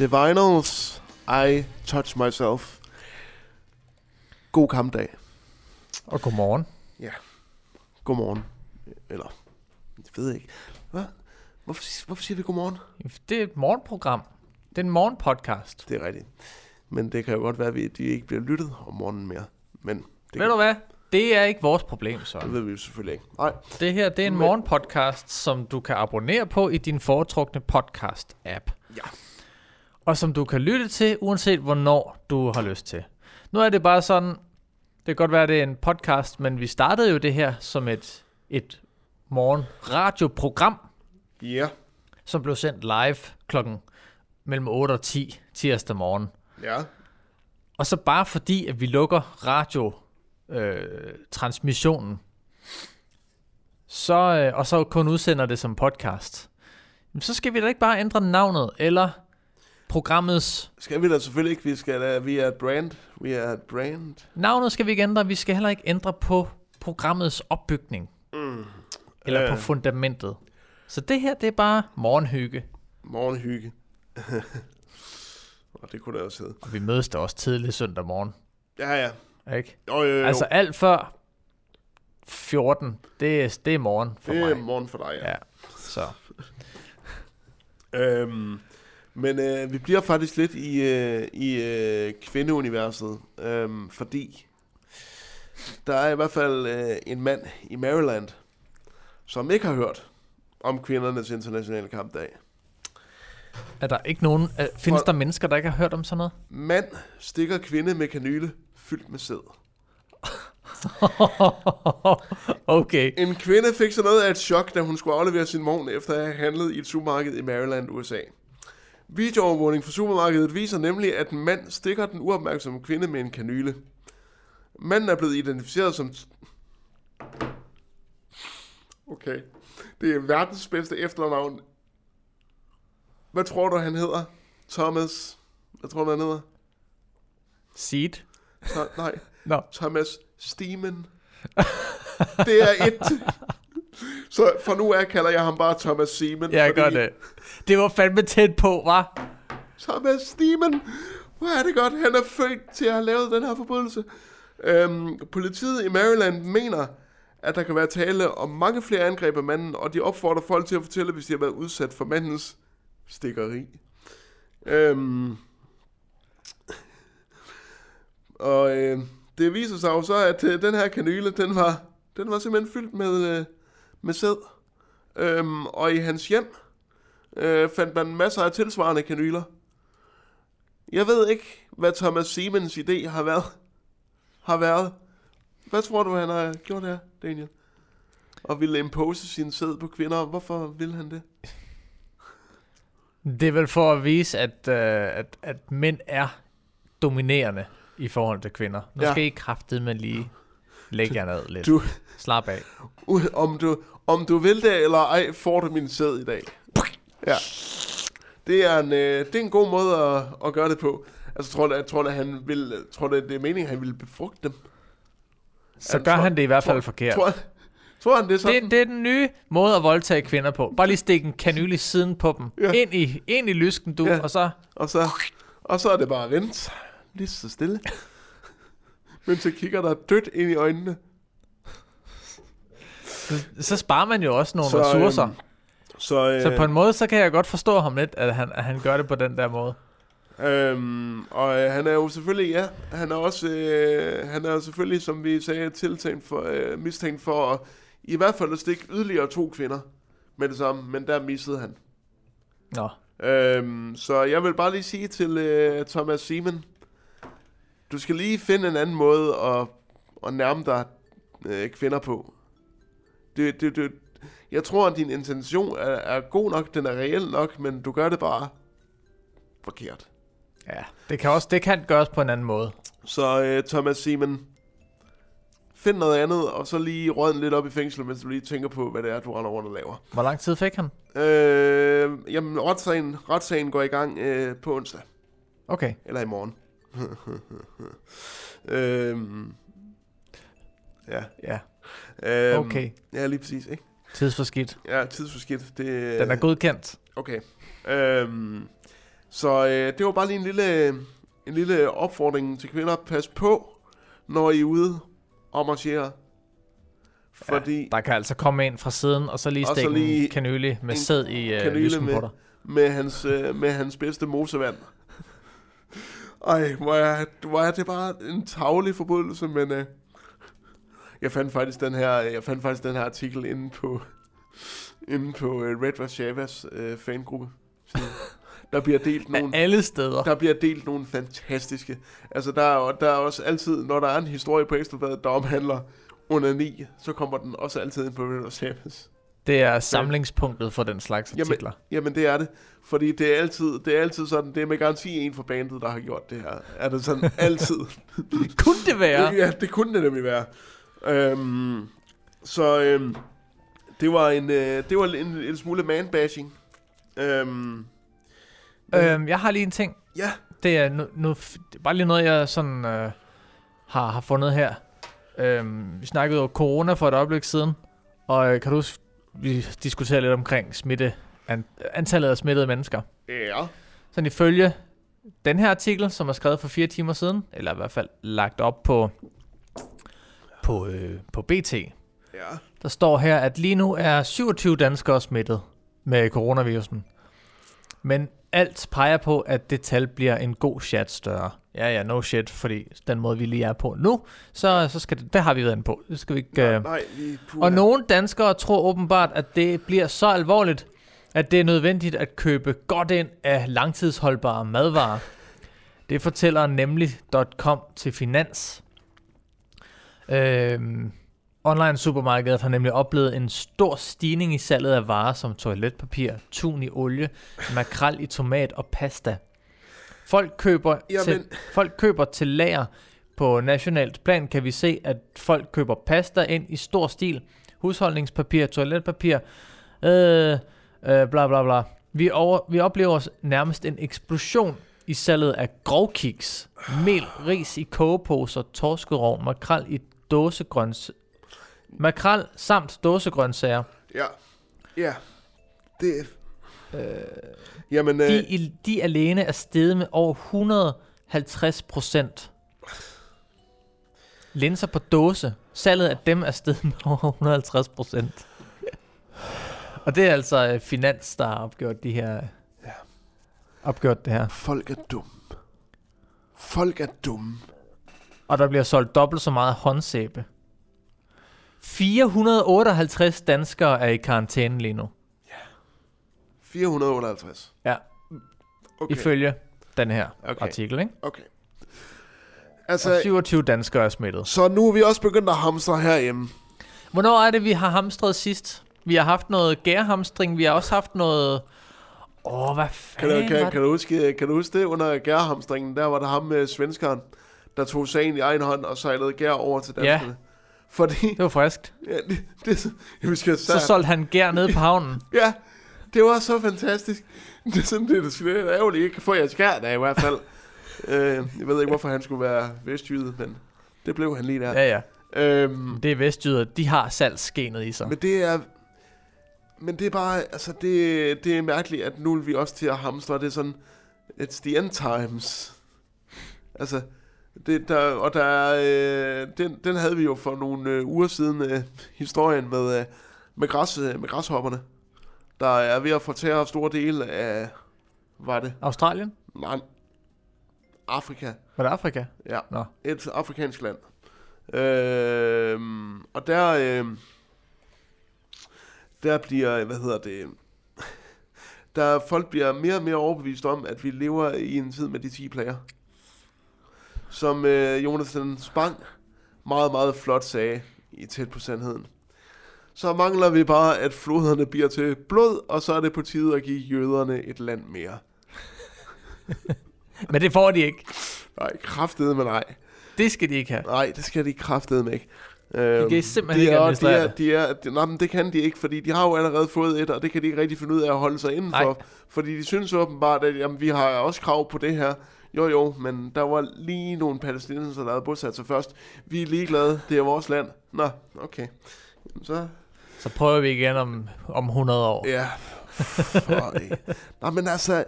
[SPEAKER 1] The Vinyls, I Touch Myself. God kampdag.
[SPEAKER 2] Og godmorgen.
[SPEAKER 1] Godmorgen. Eller, jeg ved ikke. Hvad? Hvorfor, hvorfor siger vi godmorgen?
[SPEAKER 2] Det er et morgenprogram. Det er en morgenpodcast.
[SPEAKER 1] Det er rigtigt. Men det kan jo godt være, at de ikke bliver lyttet om morgenen mere. Men det,
[SPEAKER 2] Ved du hvad? Det er ikke vores problem, så.
[SPEAKER 1] det ved vi jo selvfølgelig ikke. Nej,
[SPEAKER 2] Det her, det er en
[SPEAKER 1] Men-
[SPEAKER 2] morgenpodcast, som du kan abonnere på i din foretrukne podcast-app.
[SPEAKER 1] Ja.
[SPEAKER 2] Og som du kan lytte til, uanset hvornår du har lyst til. Nu er det bare sådan, det kan godt være, det er en podcast, men vi startede jo det her som et, et morgenradioprogram,
[SPEAKER 1] ja.
[SPEAKER 2] som blev sendt live klokken mellem 8 og 10 tirsdag morgen.
[SPEAKER 1] Ja.
[SPEAKER 2] Og så bare fordi, at vi lukker radio øh, så, øh, og så kun udsender det som podcast, så skal vi da ikke bare ændre navnet, eller programmets...
[SPEAKER 1] Skal vi da selvfølgelig ikke. Vi, skal da, vi er et brand. Vi er et brand.
[SPEAKER 2] Navnet skal vi ikke ændre, vi skal heller ikke ændre på programmets opbygning,
[SPEAKER 1] Mm.
[SPEAKER 2] eller på
[SPEAKER 1] Øh.
[SPEAKER 2] fundamentet. Så det her, det er bare morgenhygge.
[SPEAKER 1] Morgenhygge. [LAUGHS] Og det kunne det også hedde.
[SPEAKER 2] Og vi mødes da også tidlig søndag morgen,
[SPEAKER 1] Ja, ja.
[SPEAKER 2] ikke?
[SPEAKER 1] Jo, jo, jo.
[SPEAKER 2] Altså alt før 14, det er, det er morgen for
[SPEAKER 1] det
[SPEAKER 2] mig.
[SPEAKER 1] er morgen for dig, ja.
[SPEAKER 2] Ja, så... [LAUGHS]
[SPEAKER 1] Øhm, men øh, vi bliver faktisk lidt i, øh, i øh, kvindeuniverset, øhm, fordi der er i hvert fald øh, en mand i Maryland, som ikke har hørt om kvindernes internationale kampdag.
[SPEAKER 2] Er der ikke nogen... Er, findes
[SPEAKER 1] For-
[SPEAKER 2] der mennesker, der ikke har hørt om sådan noget?
[SPEAKER 1] Mand stikker kvinde med kanyle fyldt med sæd. [LAUGHS]
[SPEAKER 2] okay.
[SPEAKER 1] En kvinde fik så noget af et chok, da hun skulle aflevere sin vogn efter at have handlet i et supermarked i Maryland, USA. Videoovervågning fra supermarkedet viser nemlig, at en mand stikker den uopmærksomme kvinde med en kanyle. Manden er blevet identificeret som... Okay. Det er verdens bedste efternavn. Hvad tror du, han hedder? Thomas... Hvad tror du, han hedder?
[SPEAKER 2] Seed.
[SPEAKER 1] Tho- nej,
[SPEAKER 2] Nå.
[SPEAKER 1] Thomas Steeman. Det er et... Så for nu af kalder jeg ham bare Thomas Seaman.
[SPEAKER 2] Ja, gør det. Det var fandme tæt på, var.
[SPEAKER 1] Thomas Steeman. Hvor er det godt, han er født til at have lavet den her forbrydelse. Øhm, politiet i Maryland mener, at der kan være tale om mange flere angreb af manden, og de opfordrer folk til at fortælle, hvis de har været udsat for mandens stikkeri. Øhm, og øh, det viser sig jo så, at øh, den her kanyle, den var, den var simpelthen fyldt med, øh, med sæd. Øhm, og i hans hjem øh, fandt man masser af tilsvarende kanyler. Jeg ved ikke, hvad Thomas Siemens idé har været. Har været. Hvad tror du, han har gjort her, Daniel? Og ville impose sin sæd på kvinder. Hvorfor vil han det?
[SPEAKER 2] Det er vel for at vise, at, øh, at, at mænd er dominerende i forhold til kvinder. Nu
[SPEAKER 1] Ja.
[SPEAKER 2] skal I kraftedeme med lige lægge jer ned lidt.
[SPEAKER 1] Du-
[SPEAKER 2] Slap af.
[SPEAKER 1] U- om, du, om du vil det eller ej, får du min sæd i dag. Ja. Det er en, øh, det er en god måde at, at gøre det på. Altså, tror du, jeg tror, at han vil, tror du, det er meningen, at han vil befrugte dem?
[SPEAKER 2] Så
[SPEAKER 1] Jeg
[SPEAKER 2] gør
[SPEAKER 1] tror-
[SPEAKER 2] han det i hvert fald
[SPEAKER 1] tror-
[SPEAKER 2] forkert.
[SPEAKER 1] Tror, tror han det er sådan?
[SPEAKER 2] Det, det er den nye måde at voldtage kvinder på. Bare lige stikke en kanyle i siden på dem.
[SPEAKER 1] Ja.
[SPEAKER 2] Ind, i, ind i lysken, du,
[SPEAKER 1] Ja.
[SPEAKER 2] og så...
[SPEAKER 1] Og så, og så er det bare at vente. Lige så stille. Men så kigger der dødt ind i øjnene.
[SPEAKER 2] Så sparer man jo også nogle
[SPEAKER 1] Så,
[SPEAKER 2] så, ressourcer.
[SPEAKER 1] øhm, Så, øh,
[SPEAKER 2] så på en måde, så kan jeg godt forstå ham lidt, at han, at han gør det på den der måde.
[SPEAKER 1] Øhm, og øh, han er jo selvfølgelig, ja, han er også, øh, han er jo selvfølgelig, som vi sagde, tiltænkt for, øh, mistænkt for at, i hvert fald at stikke yderligere to kvinder med det samme, men der missede han.
[SPEAKER 2] Nå.
[SPEAKER 1] Øhm, så jeg vil bare lige sige til øh, Thomas Seaman, du skal lige finde en anden måde at, at nærme dig øh, kvinder på. Det, det, det, jeg tror, at din intention er, er god nok, den er reel nok, men du gør det bare forkert.
[SPEAKER 2] Ja, det kan også det kan gøres på en anden måde.
[SPEAKER 1] Så øh, Thomas Seaman, find noget andet, og så lige råden lidt op i fængsel, mens du lige tænker på, hvad det er, du render rundt og laver.
[SPEAKER 2] Hvor lang tid fik han?
[SPEAKER 1] Øh, jamen, retssagen, retssagen går i gang øh, på onsdag,
[SPEAKER 2] Okay.
[SPEAKER 1] eller i morgen. [LAUGHS] øhm, ja.
[SPEAKER 2] Ja,
[SPEAKER 1] Øhm,
[SPEAKER 2] okay.
[SPEAKER 1] Ja, lige præcis, ikke?
[SPEAKER 2] Tidsforskidt.
[SPEAKER 1] Ja, tidsforskidt. Det,
[SPEAKER 2] Den er godkendt.
[SPEAKER 1] Okay. Øhm, Så øh, det var bare lige en lille, en lille opfordring til kvinder. Pas på, når I er ude og marchere. Fordi
[SPEAKER 2] Der kan altså komme en fra siden, og så lige
[SPEAKER 1] Og så
[SPEAKER 2] stikke
[SPEAKER 1] lige
[SPEAKER 2] en kanyle med
[SPEAKER 1] en
[SPEAKER 2] sæd i
[SPEAKER 1] kanyle
[SPEAKER 2] lysken
[SPEAKER 1] med-
[SPEAKER 2] på dig.
[SPEAKER 1] med hans, øh, med hans bedste mosevand. Ej, hvor er, hvor er det bare en tavlig forbrydelse, men øh, jeg fandt faktisk den her, jeg fandt faktisk den her artikel inde på, inde på øh, Red Varshavas øh, fangruppe. Så Der bliver delt
[SPEAKER 2] Af
[SPEAKER 1] nogle,
[SPEAKER 2] alle steder.
[SPEAKER 1] der bliver delt nogle fantastiske. Altså der er, der er også altid, når der er en historie på Ekstrabladet, der omhandler under 9, så kommer den også altid ind på Red Varshavas.
[SPEAKER 2] Det er samlingspunktet for den slags
[SPEAKER 1] Jamen,
[SPEAKER 2] artikler.
[SPEAKER 1] Jamen det er det, fordi det er altid, det er altid sådan, det er med garanti en fra bandet, der har gjort det her. Er det sådan [LAUGHS] altid?
[SPEAKER 2] Kunne det være?
[SPEAKER 1] ja, det kunne det nemlig være. Øhm, så øhm, det var en, øh, det var en, en smule man-bashing. Øhm,
[SPEAKER 2] Øhm, jeg har lige en ting.
[SPEAKER 1] ja,
[SPEAKER 2] Det er det er bare lige noget, jeg sådan øh, har, har fundet her. Øhm, vi snakkede jo corona for et øjeblik siden, og øh, kan du huske, vi diskuterede lidt omkring smitte, an, antallet af smittede mennesker.
[SPEAKER 1] ja,
[SPEAKER 2] Sådan ifølge den her artikel, som er skrevet for fire timer siden, eller i hvert fald lagt op på, på, øh, på BT,
[SPEAKER 1] ja,
[SPEAKER 2] der står her, at lige nu er 27 danskere smittet med coronavirusen. Men alt peger på, at det tal bliver en god chat større. Ja, ja, no shit, fordi den måde, vi lige er på nu, så, så skal det, det har vi været inde på. Det skal vi ikke...
[SPEAKER 1] nej,
[SPEAKER 2] Øh,
[SPEAKER 1] nej, puha.
[SPEAKER 2] og nogle danskere tror åbenbart, at det bliver så alvorligt, at det er nødvendigt at købe godt ind af langtidsholdbare madvarer. Det fortæller nemlig.com til Finans. Øhm, online supermarkedet har nemlig oplevet en stor stigning i salget af varer som toiletpapir, tun i olie, makrel i tomat og pasta. Folk køber,
[SPEAKER 1] Jamen.
[SPEAKER 2] til, folk køber til lager. På nationalt plan kan vi se, at folk køber pasta ind i stor stil. Husholdningspapir, toiletpapir, øh, øh, bla bla bla. Vi, over, vi oplever nærmest en eksplosion i salget af grovkiks, mel, ris i kogeposer, torskerov, makrel i dåsegrøns... Makrel samt dåsegrøntsager.
[SPEAKER 1] Ja, ja, det øh, Jamen, øh,
[SPEAKER 2] De, de alene er steget med over 150 procent. Linser på dåse. Salget af dem er steget med over 150 procent. Og det er altså øh, Finans, der har opgjort de her...
[SPEAKER 1] Ja.
[SPEAKER 2] Opgjort det her.
[SPEAKER 1] folk er dumme. Folk er dumme.
[SPEAKER 2] Og der bliver solgt dobbelt så meget håndsæbe. 458 danskere er i karantæne lige nu.
[SPEAKER 1] 458.
[SPEAKER 2] Ja,
[SPEAKER 1] Okay.
[SPEAKER 2] ifølge den her
[SPEAKER 1] Okay.
[SPEAKER 2] artikel, ikke?
[SPEAKER 1] okay.
[SPEAKER 2] Og
[SPEAKER 1] Altså,
[SPEAKER 2] 27 danskere er smittet.
[SPEAKER 1] så nu er vi også begyndt at hamstre herhjemme.
[SPEAKER 2] Hvornår er det, vi har hamstret sidst? Vi har haft noget gærhamstring, vi har også haft noget... Åh, hvad
[SPEAKER 1] Kan
[SPEAKER 2] fanden
[SPEAKER 1] du, kan, kan, du huske, kan du huske det under gærhamstringen? Der var der ham med svenskeren, der tog sagen i egen hånd og sejlede gær over til
[SPEAKER 2] Ja.
[SPEAKER 1] danskerne. Fordi,
[SPEAKER 2] det? Var friskt.
[SPEAKER 1] ja, det, det, skal
[SPEAKER 2] Så solgte han gær ned på havnen. [LAUGHS]
[SPEAKER 1] Ja, det var så fantastisk. Det er sådan, det er det er ærgerligt ikke kan få jeres skær der i hvert fald. [LAUGHS] øh, jeg ved ikke, hvorfor han skulle være vestjyde, men det blev han lige der.
[SPEAKER 2] Ja, ja.
[SPEAKER 1] Øhm,
[SPEAKER 2] Det er vestjyder. De har salgsgenet i sig.
[SPEAKER 1] men det er... Men det er bare, altså det, det er mærkeligt, at nu er vi også til at hamstre, det er sådan, it's the end times. Altså, det, der, og der er, øh, den, den havde vi jo for nogle øh, uger siden, øh, historien med, øh, med, græs, øh, med græshopperne, der er ved at fortære store dele af, var det?
[SPEAKER 2] Australien?
[SPEAKER 1] Nej, Afrika.
[SPEAKER 2] Var det Afrika?
[SPEAKER 1] Ja,
[SPEAKER 2] Nå.
[SPEAKER 1] et afrikansk land. Øhm, og der, øhm, der bliver, hvad hedder det, der folk bliver mere og mere overbevist om, at vi lever i en tid med de 10 plager. Som øh, Jonathan Spang meget, meget flot sagde i tæt på sandheden. Så mangler vi bare, at floderne bliver til blod, og så er det på tide at give jøderne et land mere. [LAUGHS]
[SPEAKER 2] Men det får de ikke.
[SPEAKER 1] Nej, kraftede med nej.
[SPEAKER 2] Det skal de ikke have.
[SPEAKER 1] Nej, det skal de kraftedeme ikke. Øhm,
[SPEAKER 2] kan simpelthen
[SPEAKER 1] de
[SPEAKER 2] ikke
[SPEAKER 1] er, de
[SPEAKER 2] administrere
[SPEAKER 1] er,
[SPEAKER 2] det.
[SPEAKER 1] de er, de, nej, men det kan de ikke, fordi de har jo allerede fået et, og det kan de ikke rigtig finde ud af at holde sig indenfor.
[SPEAKER 2] Nej.
[SPEAKER 1] Fordi de synes åbenbart, at jamen, vi har også krav på det her. Jo jo, men der var lige nogle palæstinenser, der havde bosat sig først. Vi er ligeglade, det er vores land. Nå, okay. Jamen, Så,
[SPEAKER 2] Så prøver vi igen om, om 100 år.
[SPEAKER 1] ja. Nå, men altså,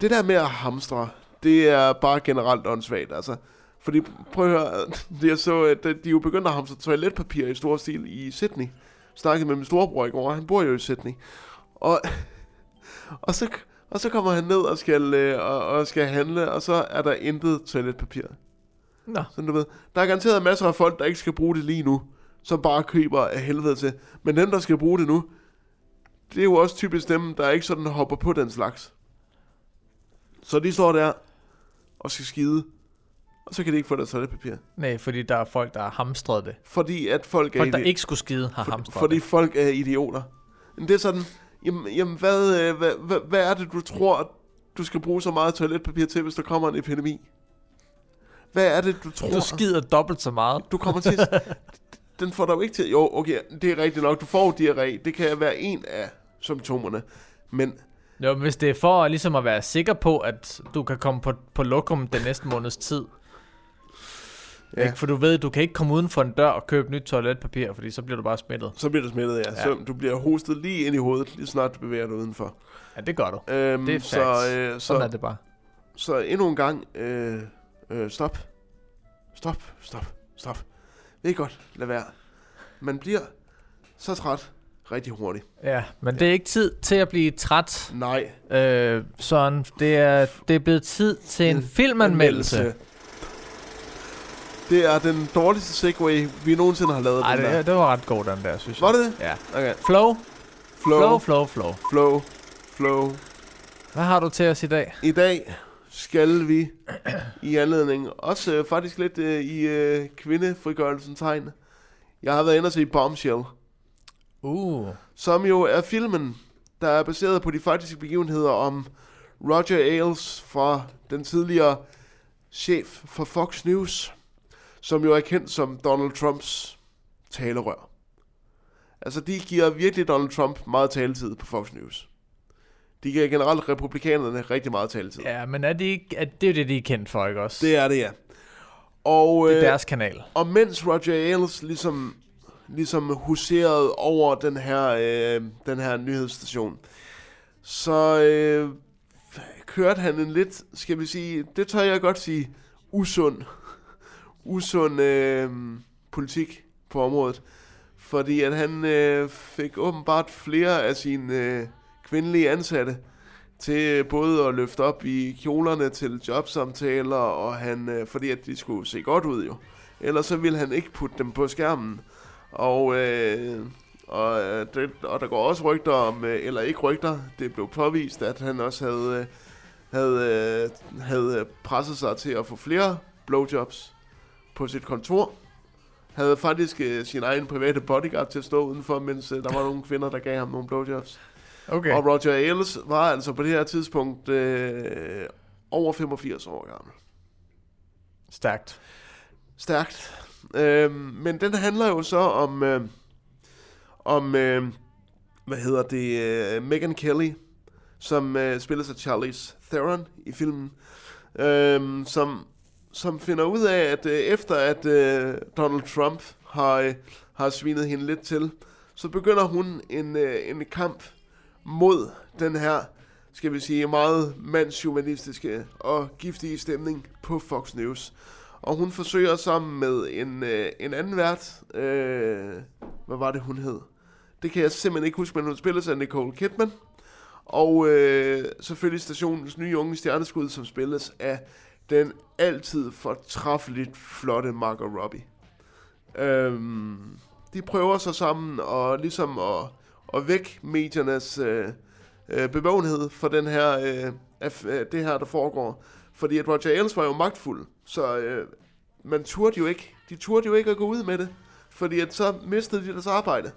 [SPEAKER 1] det der med at hamstre, det er bare generelt åndssvagt, altså. Fordi, prøv at høre, [LAUGHS] jeg så, at de er jo begyndt at hamstre toiletpapir i stor stil i Sydney. Snakkede med min storebror i går, han bor jo i Sydney. Og, [LAUGHS] og, så, og så kommer han ned og skal, øh, og, og skal handle, og så er der intet toiletpapir.
[SPEAKER 2] Nå.
[SPEAKER 1] Sådan du ved. Der er garanteret masser af folk, der ikke skal bruge det lige nu, som bare køber af helvede til. Men dem, der skal bruge det nu, det er jo også typisk dem, der ikke sådan hopper på den slags. Så de står der og skal skide, og så kan de ikke få deres toiletpapir.
[SPEAKER 2] Nej, fordi der er folk, der har hamstret det.
[SPEAKER 1] Fordi at folk er,
[SPEAKER 2] Folk, der ikke skulle skide, har
[SPEAKER 1] for,
[SPEAKER 2] hamstret
[SPEAKER 1] fordi
[SPEAKER 2] det.
[SPEAKER 1] folk er idioter. Men det er sådan, jamen, jamen hvad, øh, hvad, hvad, hvad er det, du tror, du skal bruge så meget toiletpapir til, hvis der kommer en epidemi? Hvad er det, du tror?
[SPEAKER 2] Du skider dobbelt så meget.
[SPEAKER 1] Du kommer til... [LAUGHS] den får dig jo ikke til... Jo, okay, det er rigtigt nok. Du får diarré. Det kan være en af symptomerne. Men
[SPEAKER 2] Jo, men hvis det er for ligesom at være sikker på, at du kan komme på, på lokum den næste måneds tid. Ja.
[SPEAKER 1] Ja.
[SPEAKER 2] Ikke? For du ved, du kan ikke komme uden for en dør og købe nyt toiletpapir, fordi så bliver du bare smittet.
[SPEAKER 1] så bliver du smittet, ja.
[SPEAKER 2] Ja.
[SPEAKER 1] Så du bliver hostet lige ind i hovedet, lige snart du bevæger dig udenfor.
[SPEAKER 2] Ja, det gør du.
[SPEAKER 1] Øhm,
[SPEAKER 2] Det er
[SPEAKER 1] så, øh,
[SPEAKER 2] Sådan er
[SPEAKER 1] så,
[SPEAKER 2] det bare.
[SPEAKER 1] så endnu en gang, øh, øh, stop. Stop, stop, stop. Det er godt, lad være. Man bliver så træt rigtig hurtigt.
[SPEAKER 2] Ja, men det er ikke tid til at blive træt,
[SPEAKER 1] Nej.
[SPEAKER 2] øh, Søren. Det er, det er blevet tid til en filmanmeldelse.
[SPEAKER 1] Det er den dårligste segway, vi nogensinde har lavet.
[SPEAKER 2] Ej,
[SPEAKER 1] den
[SPEAKER 2] det,
[SPEAKER 1] der.
[SPEAKER 2] det var ret god, den der, synes jeg.
[SPEAKER 1] Var det det?
[SPEAKER 2] Ja.
[SPEAKER 1] Okay.
[SPEAKER 2] Flow,
[SPEAKER 1] Flow,
[SPEAKER 2] flow, flow, flow.
[SPEAKER 1] flow, flow.
[SPEAKER 2] Hvad har du til os i dag?
[SPEAKER 1] I dag skal vi i anledning, også øh, faktisk lidt øh, i øh, kvindefrigørelsen tegn. Jeg har været inde og se Bombshell,
[SPEAKER 2] Uh,
[SPEAKER 1] som jo er filmen, der er baseret på de faktiske begivenheder om Roger Ailes fra den tidligere chef for Fox News, som jo er kendt som Donald Trumps talerør. Altså, de giver virkelig Donald Trump meget taletid på Fox News. De giver generelt republikanerne rigtig meget taletid.
[SPEAKER 2] ja, men er det ikke, er, det er jo det, de er kendt for, ikke også?
[SPEAKER 1] Det er det, ja. Og,
[SPEAKER 2] det er
[SPEAKER 1] øh,
[SPEAKER 2] deres kanal.
[SPEAKER 1] og mens Roger Ailes ligesom, ligesom huserede over den her, øh, den her nyhedsstation, så øh, kørte han en lidt, skal vi sige, det tør jeg godt sige, usund, usund øh, politik på området. Fordi at han øh, fik åbenbart flere af sine øh, kvindelige ansatte til både at løfte op i kjolerne til jobsamtaler, og han, øh, fordi at de skulle se godt ud jo. Ellers så ville han ikke putte dem på skærmen. Og, øh, og, øh, det, og der går også rygter om, øh, eller ikke rygter, det blev påvist, at han også havde, øh, havde, øh, havde presset sig til at få flere blowjobs på sit kontor. Havde faktisk øh, sin egen private bodyguard til at stå udenfor, mens øh, der var nogle kvinder, der gav ham nogle blowjobs.
[SPEAKER 2] Okay.
[SPEAKER 1] Og Roger Ailes var altså på det her tidspunkt øh, over 85 år gammel.
[SPEAKER 2] Stærkt.
[SPEAKER 1] Stærkt. Øh, men den handler jo så om, øh, om øh, hvad hedder det, øh, Megan Kelly, som øh, spiller af Charlize Theron i filmen, øh, som, som finder ud af, at øh, efter at øh, Donald Trump har, øh, har svinet hende lidt til, så begynder hun en, øh, en kamp mod den her, skal vi sige, meget mandshumanistiske og giftige stemning på Fox News. Og hun forsøger sammen med en, øh, en anden vært, øh, hvad var det hun hed? Det kan jeg simpelthen ikke huske, men hun spilles af Nicole Kidman. Og øh, selvfølgelig stationens nye unge stjerneskud, som spilles af den altid fortræffeligt flotte Margot Robbie. Øhm, de prøver sig sammen og ligesom at, at vække mediernes øh, øh, bevågenhed for den her, øh, af, øh, det her, der foregår. Fordi at Roger Ailes var jo magtfuld, så øh, man turde jo ikke, de turde jo ikke at gå ud med det, fordi at så mistede de deres arbejde.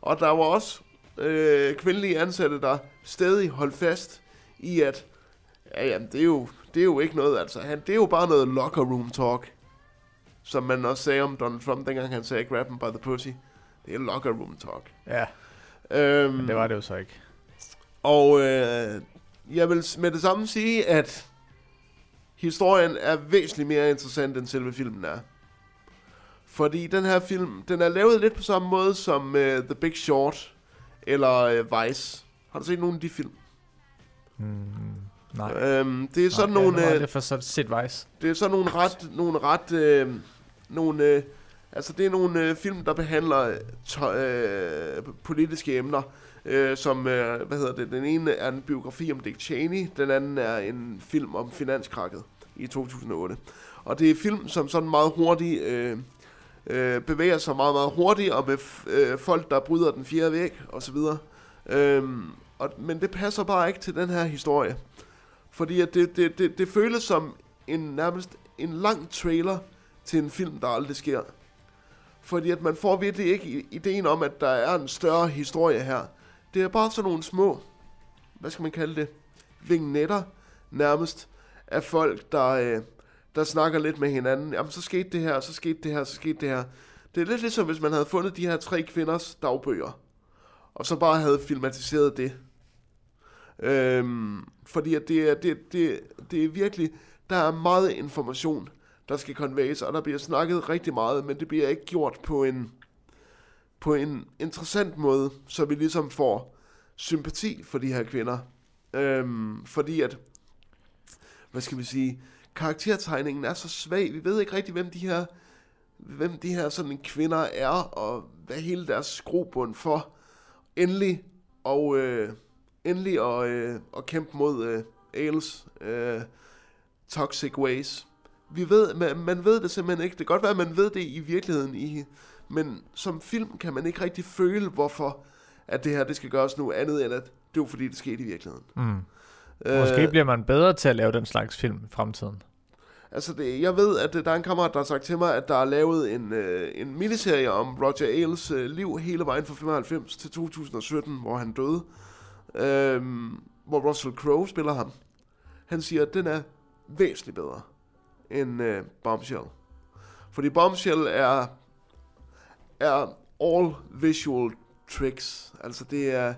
[SPEAKER 1] Og der var også øh, kvindelige ansatte, der stadig holdt fast i, at ja, jamen, det, er jo, det er jo ikke noget, altså, han, det er jo bare noget locker room talk, som man også sagde om Donald Trump, dengang han sagde, grab him by the pussy. Det er locker room talk.
[SPEAKER 2] Ja,
[SPEAKER 1] Øhm,
[SPEAKER 2] men det var det jo så ikke.
[SPEAKER 1] og øh, jeg vil med det samme sige, at historien er væsentligt mere interessant, end selve filmen er. Fordi den her film, den er lavet lidt på samme måde som uh, The Big Short eller uh, Vice. Har du set nogle af de film?
[SPEAKER 2] Mm, Nej.
[SPEAKER 1] Øhm, det er sådan
[SPEAKER 2] Nej,
[SPEAKER 1] nogle...
[SPEAKER 2] Ja,
[SPEAKER 1] øh,
[SPEAKER 2] det er for så Sid Weiss.
[SPEAKER 1] Det er sådan nogle ret, nogle ret, øh, nogle, øh, altså det er nogle øh, film, der behandler to, øh, politiske emner, øh, som, øh, hvad hedder det, den ene er en biografi om Dick Cheney, den anden er en film om finanskrakket i 2008. Og det er film, som sådan meget hurtigt øh, øh, bevæger sig meget, meget hurtigt, og med øh, folk, der bryder den fjerde væg, og så videre. Øhm, og, men det passer bare ikke til den her historie. Fordi at det, det, det, det føles som en nærmest en lang trailer til en film, der aldrig sker. Fordi at man får virkelig ikke ideen om, at der er en større historie her. Det er bare sådan nogle små, hvad skal man kalde det, vignetter nærmest af folk, der, øh, der snakker lidt med hinanden. Jamen, så skete det her, så skete det her, så skete det her. Det er lidt ligesom, hvis man havde fundet de her tre kvinders dagbøger, og så bare havde filmatiseret det. Øhm, fordi at det, er, det, det, det er virkelig, der er meget information, der skal konvejes, og der bliver snakket rigtig meget, men det bliver ikke gjort på en, på en interessant måde, så vi ligesom får sympati for de her kvinder. Øhm, fordi at, hvad skal vi sige, karaktertegningen er så svag. Vi ved ikke rigtig, hvem de her, hvem de her sådan kvinder er, og hvad hele deres skrobund for endelig og øh, endelig at, øh, at kæmpe mod øh, Ales øh, toxic ways. Vi ved, man, man ved det simpelthen ikke. Det kan godt være, at man ved det i virkeligheden, i, men som film kan man ikke rigtig føle, hvorfor at det her det skal gøres nu, andet end at det er jo fordi, det skete i virkeligheden.
[SPEAKER 2] Mm. Måske bliver man bedre til at lave den slags film i fremtiden.
[SPEAKER 1] Altså, det, jeg ved, at øh, der er en kammerat, der har sagt til mig, at der er lavet en, øh, en miniserie om Roger Ailes øh, liv hele vejen fra 95 til 2017, hvor han døde. Øhm, hvor Russell Crowe spiller ham. Han siger, at den er væsentligt bedre end øh, Bombshell. Fordi Bombshell er, er all visual tricks. Altså, det er,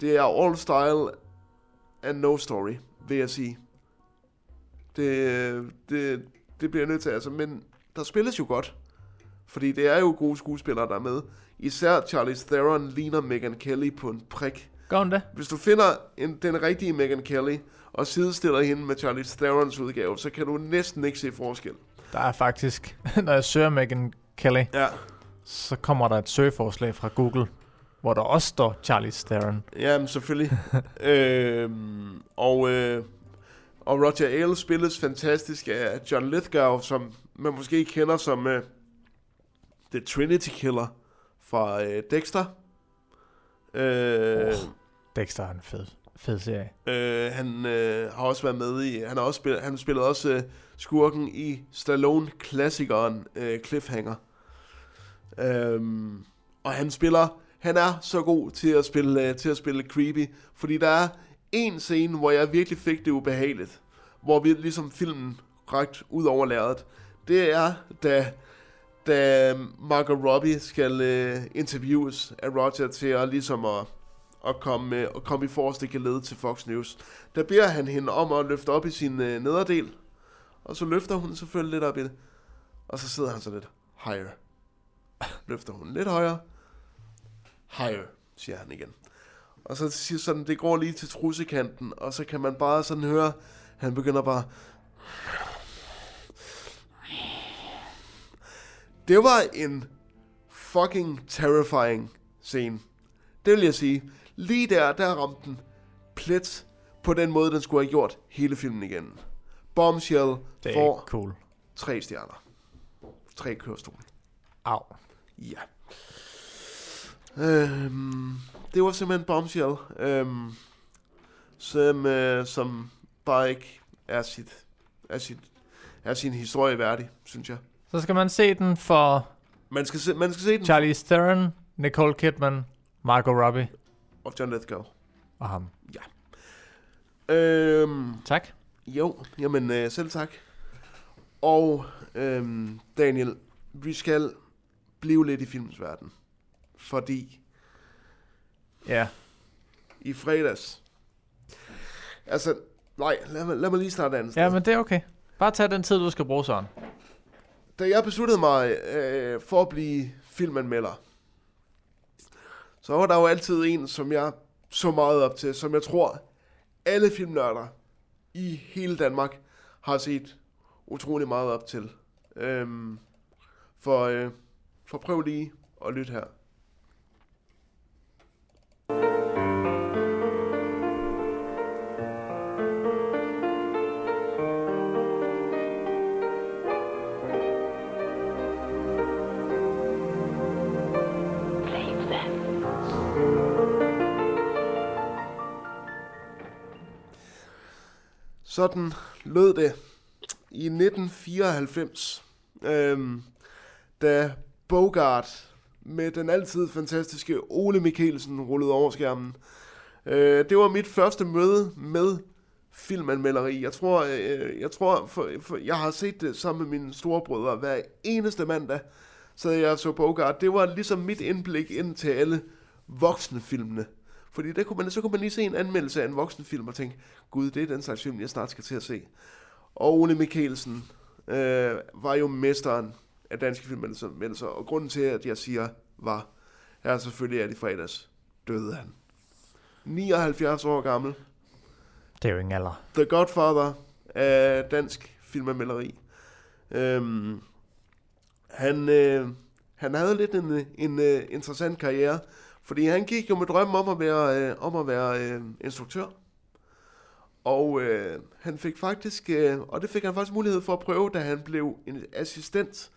[SPEAKER 1] det er all style and no story, vil jeg sige. Det, det, det bliver jeg nødt til, altså, men der spilles jo godt. Fordi det er jo gode skuespillere, der er med. Især Charlize Theron ligner Megan Kelly på en prik.
[SPEAKER 2] Gør hun det?
[SPEAKER 1] Hvis du finder en, den rigtige Megan Kelly, og sidestiller hende med Charlize Therons udgave, så kan du næsten ikke se forskel.
[SPEAKER 2] Der er faktisk, [LAUGHS] når jeg søger Megan Kelly,
[SPEAKER 1] Ja,
[SPEAKER 2] så kommer der et søgeforslag fra Google, hvor der også står Charlie Theron.
[SPEAKER 1] jamen selvfølgelig. [LAUGHS] øhm, og, øh, og Roger Ailes spilles fantastisk af John Lithgow, som man måske kender som øh, The Trinity Killer fra øh, Dexter. Øh,
[SPEAKER 2] Oh. Dexter er en fed, fed serie.
[SPEAKER 1] Øh, han øh, har også været med i, han har også spillet, han spillede også øh, skurken i Stallone-klassikeren øh, Cliffhanger. Øhm, og han spiller, han er så god til at spille, øh, til at spille creepy, fordi der er en scene, hvor jeg virkelig fik det ubehageligt, hvor vi ligesom filmen rakt ud over lærredet. Det er, da, da Margot Robbie skal øh, interviews af Roger til at ligesom at at komme, øh, at komme i forreste geled til Fox News. Der beder han hende om at løfte op i sin øh, nederdel, og så løfter hun selvfølgelig lidt op i det, og så sidder han så lidt higher. Løfter hun lidt højere, higher, siger han igen. Og så siger sådan, det går lige til trussekanten, og så kan man bare sådan høre, han begynder bare... Det var en fucking terrifying scene. Det vil jeg sige. Lige der, der ramte den plet på den måde, den skulle have gjort hele filmen igen. Bombshell
[SPEAKER 2] Det
[SPEAKER 1] får
[SPEAKER 2] cool.
[SPEAKER 1] tre stjerner. Tre kørestol.
[SPEAKER 2] Au.
[SPEAKER 1] Ja. Øhm, det var simpelthen Bombshell, øhm, som, øh, som bare ikke er, sit, er, sit, er sin historie værdig, synes jeg.
[SPEAKER 2] Så skal man se den for
[SPEAKER 1] Man skal se, man skal se den
[SPEAKER 2] Charlie Theron, Nicole Kidman, Margot Robbie
[SPEAKER 1] og John Lithgow.
[SPEAKER 2] og ham.
[SPEAKER 1] Øhm,
[SPEAKER 2] Tak.
[SPEAKER 1] Jo, jamen øh, selv tak. Og øhm, Daniel, vi skal blive lidt i filmens verden. Fordi
[SPEAKER 2] Ja.
[SPEAKER 1] i fredags... Altså, nej, lad mig, lad mig lige starte et andet sted.
[SPEAKER 2] Ja, men det er okay. Bare tag den tid, du skal bruge, Søren.
[SPEAKER 1] Da jeg besluttede mig øh, for at blive filmanmelder, så var der jo altid en, som jeg så meget op til, som jeg tror, alle filmnørder i hele Danmark har set utrolig meget op til. Øhm, for, øh, for prøv lige at lytte her. Sådan lød det i 1994, øhm, da Bogart med den altid fantastiske Ole Mikkelsen rullede over skærmen. Øh, det var mit første møde med filmanmelderi. Jeg tror, øh, jeg, tror for, for, jeg har set det sammen med mine storebrødre hver eneste mandag, så jeg så Bogart. Det var ligesom mit indblik ind til alle voksne filmene. Fordi der kunne man, så kunne man lige se en anmeldelse af en voksenfilm og tænke, gud, det er den slags film, jeg snart skal til at se. Og Ole Mikkelsen øh, var jo mesteren af danske filmanmeldelser, og grunden til, at jeg siger var, er selvfølgelig, at i fredags døde han. 79 år gammel.
[SPEAKER 2] Det er jo ingen alder.
[SPEAKER 1] The Godfather af dansk filmanmelderi. Øhm, han, øh, han havde lidt en, en uh, interessant karriere, fordi han gik jo med drømmen om at være, øh, om at være øh, instruktør. Og øh, han fik faktisk, øh, og det fik han faktisk mulighed for at prøve, da han blev en assistent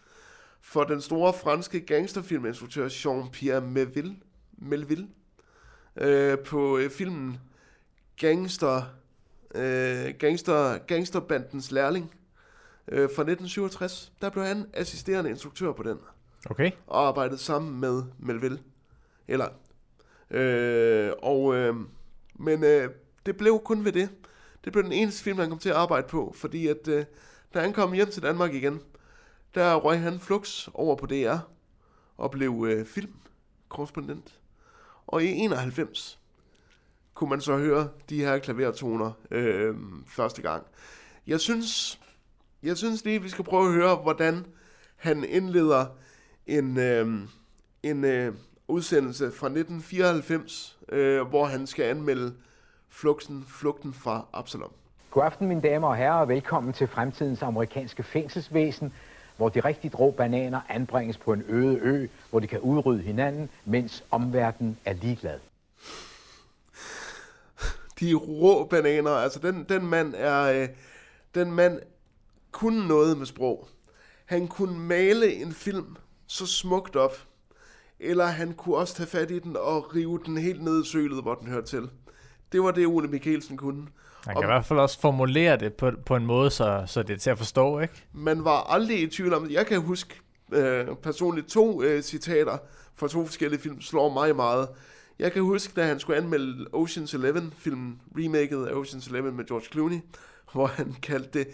[SPEAKER 1] for den store franske gangsterfilminstruktør Jean-Pierre Melville, Melville øh, på øh, filmen Gangster, øh, Gangster, Gangsterbandens Lærling øh, fra 1967. Der blev han assisterende instruktør på den,
[SPEAKER 2] Okay.
[SPEAKER 1] og arbejdede sammen med Melville. Eller, øh, og, øh, men øh, det blev kun ved det. Det blev den eneste film, han kom til at arbejde på, fordi at, øh, da han kom hjem til Danmark igen, der røg han flux over på DR og blev øh, filmkorrespondent. Og i 91 kunne man så høre de her klavertoner øh, første gang. Jeg synes, jeg synes lige, vi skal prøve at høre, hvordan han indleder en, øh, en øh, udsendelse fra 1994, øh, hvor han skal anmelde flugten, flugten fra Absalom.
[SPEAKER 4] God aften, mine damer og herrer, og velkommen til fremtidens amerikanske fængselsvæsen, hvor de rigtig rå bananer anbringes på en øde ø, hvor de kan udrydde hinanden, mens omverdenen er ligeglad.
[SPEAKER 1] de rå bananer. Altså, den, den mand er... Øh, den mand kunne noget med sprog. Han kunne male en film så smukt op, eller han kunne også tage fat i den og rive den helt ned i sølet, hvor den hørte til. Det var det, Ole Mikkelsen kunne.
[SPEAKER 2] Han
[SPEAKER 1] Og
[SPEAKER 2] kan i hvert fald også formulere det på, på en måde, så, så det er til at forstå, ikke?
[SPEAKER 1] man var aldrig i tvivl om. Jeg kan huske øh, personligt to øh, citater fra to forskellige film, slår mig meget. Jeg kan huske, da han skulle anmelde Ocean's Eleven, filmen, remaket af Ocean's Eleven med George Clooney, hvor han kaldte det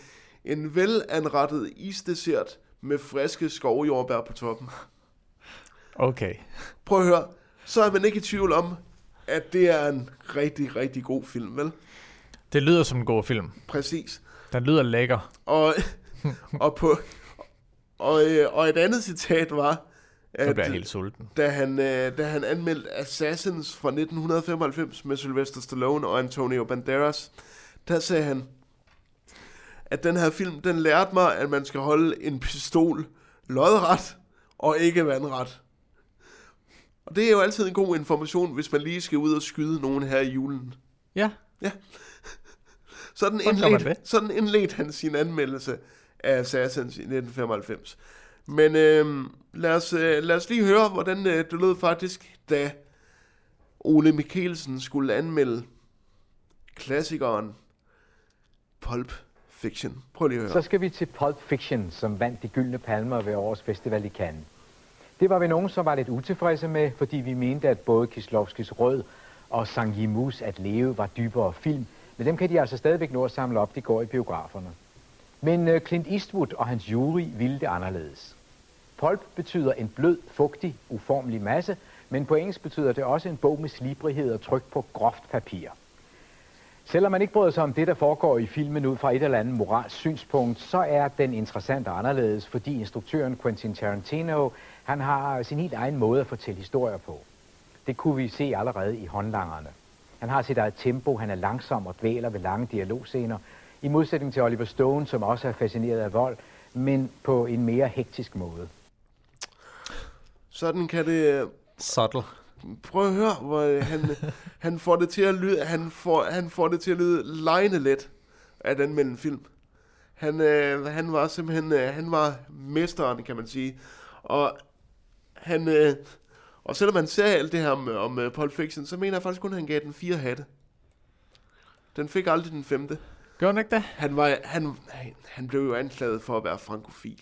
[SPEAKER 1] en velanrettet isdessert med friske skovjordbær på toppen.
[SPEAKER 2] Okay. [LAUGHS]
[SPEAKER 1] Prøv at høre, så er man ikke i tvivl om, at det er en rigtig, rigtig god film, vel?
[SPEAKER 2] Det lyder som en god film.
[SPEAKER 1] Præcis.
[SPEAKER 2] Den lyder lækker.
[SPEAKER 1] Og, [LAUGHS] og, på, og, øh, og et andet citat var, at
[SPEAKER 2] bliver helt sulten.
[SPEAKER 1] da han, øh, da han anmeldte Assassins fra 1995 med Sylvester Stallone og Antonio Banderas, der sagde han, at den her film, den lærte mig, at man skal holde en pistol lodret og ikke vandret. Og det er jo altid en god information, hvis man lige skal ud og skyde nogen her i julen.
[SPEAKER 2] Ja, [LAUGHS]
[SPEAKER 1] Sådan
[SPEAKER 2] Sådan gør man
[SPEAKER 1] indledte, sådan indledte han sin anmeldelse af Assassins i 1995. Men øh, lad, os, øh, lad os lige høre, hvordan øh, det lød faktisk, da Ole Mikkelsen skulle anmelde klassikeren Pulp Fiction. Prøv lige at
[SPEAKER 4] Så
[SPEAKER 1] høre.
[SPEAKER 4] skal vi til Pulp Fiction, som vandt de gyldne palmer ved årets festival i Cannes. Det var vi nogen, som var lidt utilfredse med, fordi vi mente, at både Kislovskis Rød og Sang Yimus At Leve var dybere film, men dem kan de altså stadigvæk nå at samle op, de går i biograferne. Men øh, Clint Eastwood og hans jury ville det anderledes. Pulp betyder en blød, fugtig, uformelig masse, men på engelsk betyder det også en bog med slibrighed og tryk på groft papir. Selvom man ikke bryder sig om det, der foregår i filmen ud fra et eller andet moralsk synspunkt, så er den interessant og anderledes, fordi instruktøren Quentin Tarantino, han har sin helt egen måde at fortælle historier på. Det kunne vi se allerede i håndlangerne. Han har sit eget tempo, han er langsom og dvæler ved lange dialogscener. i modsætning til Oliver Stone, som også er fascineret af vold, men på en mere hektisk måde.
[SPEAKER 1] Sådan kan det... øh,
[SPEAKER 2] Subtle.
[SPEAKER 1] Prøv at høre, hvor øh, han, [LAUGHS] han får det til at lyde, han får, han får det til at lyde lejende let af den mellem film. Han, øh, han var simpelthen, øh, han var mesteren, kan man sige. Og han, øh, og selvom man ser alt det her om, om uh, Pulp Fiction, så mener jeg faktisk kun, at han gav den fire hatte. Den fik aldrig den femte.
[SPEAKER 2] Gjorde han ikke det?
[SPEAKER 1] Han, var, han, han- blev jo anklaget for at være frankofil.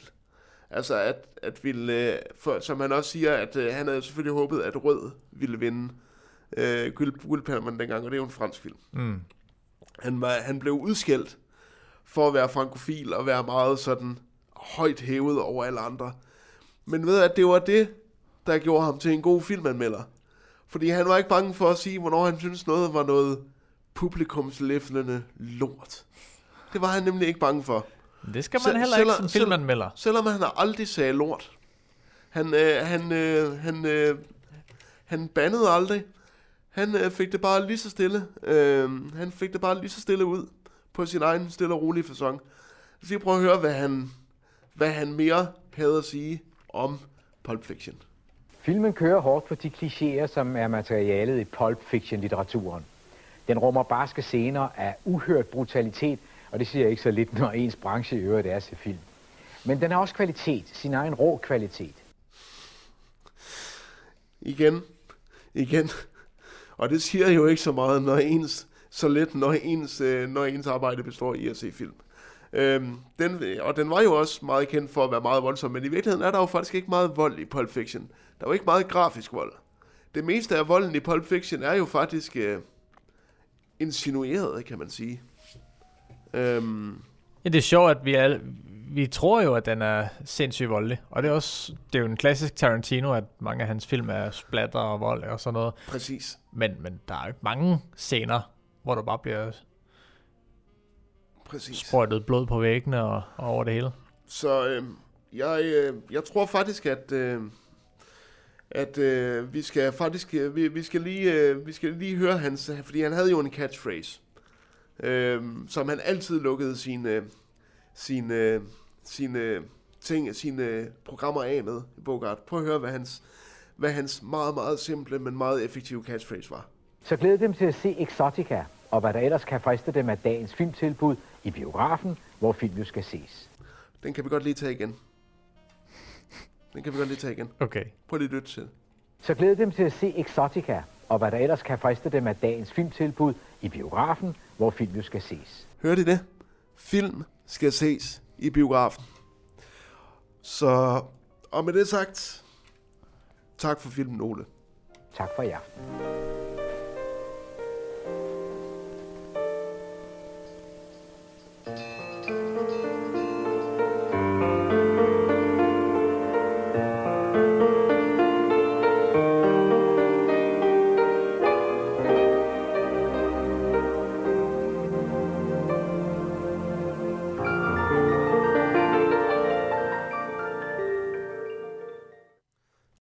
[SPEAKER 1] Altså, at, at ville, øh, for, som han også siger, at øh, han havde selvfølgelig håbet, at Rød ville vinde øh, guld, guldpalmen dengang, og det er jo en fransk film.
[SPEAKER 2] Mm.
[SPEAKER 1] Han, var, han blev udskældt for at være frankofil og være meget sådan højt hævet over alle andre. Men ved at det var det, der gjorde ham til en god filmanmelder. Fordi han var ikke bange for at sige, hvornår han synes noget var noget publikumslæflende lort. Det var han nemlig ikke bange for.
[SPEAKER 2] Det skal man
[SPEAKER 1] Selv-
[SPEAKER 2] heller ikke som filmanmelder.
[SPEAKER 1] Selvom han aldrig sagde lort. Han, øh, han, øh, han, øh, han bandede aldrig. Han øh, fik det bare lige så stille. Øh, han fik det bare lige så stille ud på sin egen stille og rolige fasong. Så jeg prøve at høre, hvad han, hvad han mere havde at sige om Pulp Fiction.
[SPEAKER 4] Filmen kører hårdt på de klichéer, som er materialet i pulp fiction-litteraturen. Den rummer barske scener af uhørt brutalitet, og det siger ikke så lidt, når ens branche i øvrigt er til film. Men den har også kvalitet, sin egen rå kvalitet.
[SPEAKER 1] Igen, igen. Og det siger jo ikke så meget, når ens, så let, når ens, øh, når ens arbejde består i at se film. Øhm, den, og den var jo også meget kendt for at være meget voldsom, men i virkeligheden er der jo faktisk ikke meget vold i Pulp Fiction. Der er jo ikke meget grafisk vold. Det meste af volden i Pulp Fiction er jo faktisk øh, insinueret, kan man sige. Øhm,
[SPEAKER 2] Ja, det er sjovt, at vi, alle, vi tror jo, at den er sindssygt voldelig. Og det er også det er jo en klassisk Tarantino, at mange af hans film er splatter og vold og sådan noget.
[SPEAKER 1] præcis.
[SPEAKER 2] Men, men der er jo mange scener, hvor der bare bliver
[SPEAKER 1] Præcis.
[SPEAKER 2] sprøjtet blod på væggene og, og over det hele.
[SPEAKER 1] Så øh, jeg, øh, jeg tror faktisk, at, øh, at øh, vi skal faktisk øh, vi, vi, skal lige, øh, vi skal lige høre hans, fordi han havde jo en catchphrase, øh, som han altid lukkede sine, sine, sine ting, sine programmer af med i Bogart. Prøv at høre, hvad hans, hvad hans meget, meget simple, men meget effektive catchphrase var.
[SPEAKER 4] Så glæd dem til at se Exotica, og hvad der ellers kan friste dem af dagens filmtilbud i biografen, hvor film jo skal ses.
[SPEAKER 1] Den kan vi godt lige tage igen. Den kan vi godt lige tage igen.
[SPEAKER 2] Okay.
[SPEAKER 1] Prøv lige at lytte til.
[SPEAKER 4] Så glæd dem til at se Exotica, og hvad der ellers kan friste dem af dagens filmtilbud i biografen, hvor film jo skal ses.
[SPEAKER 1] Hørte I det? Film skal ses i biografen. Så, og med det sagt, tak for filmen, Ole.
[SPEAKER 4] Tak for i aften.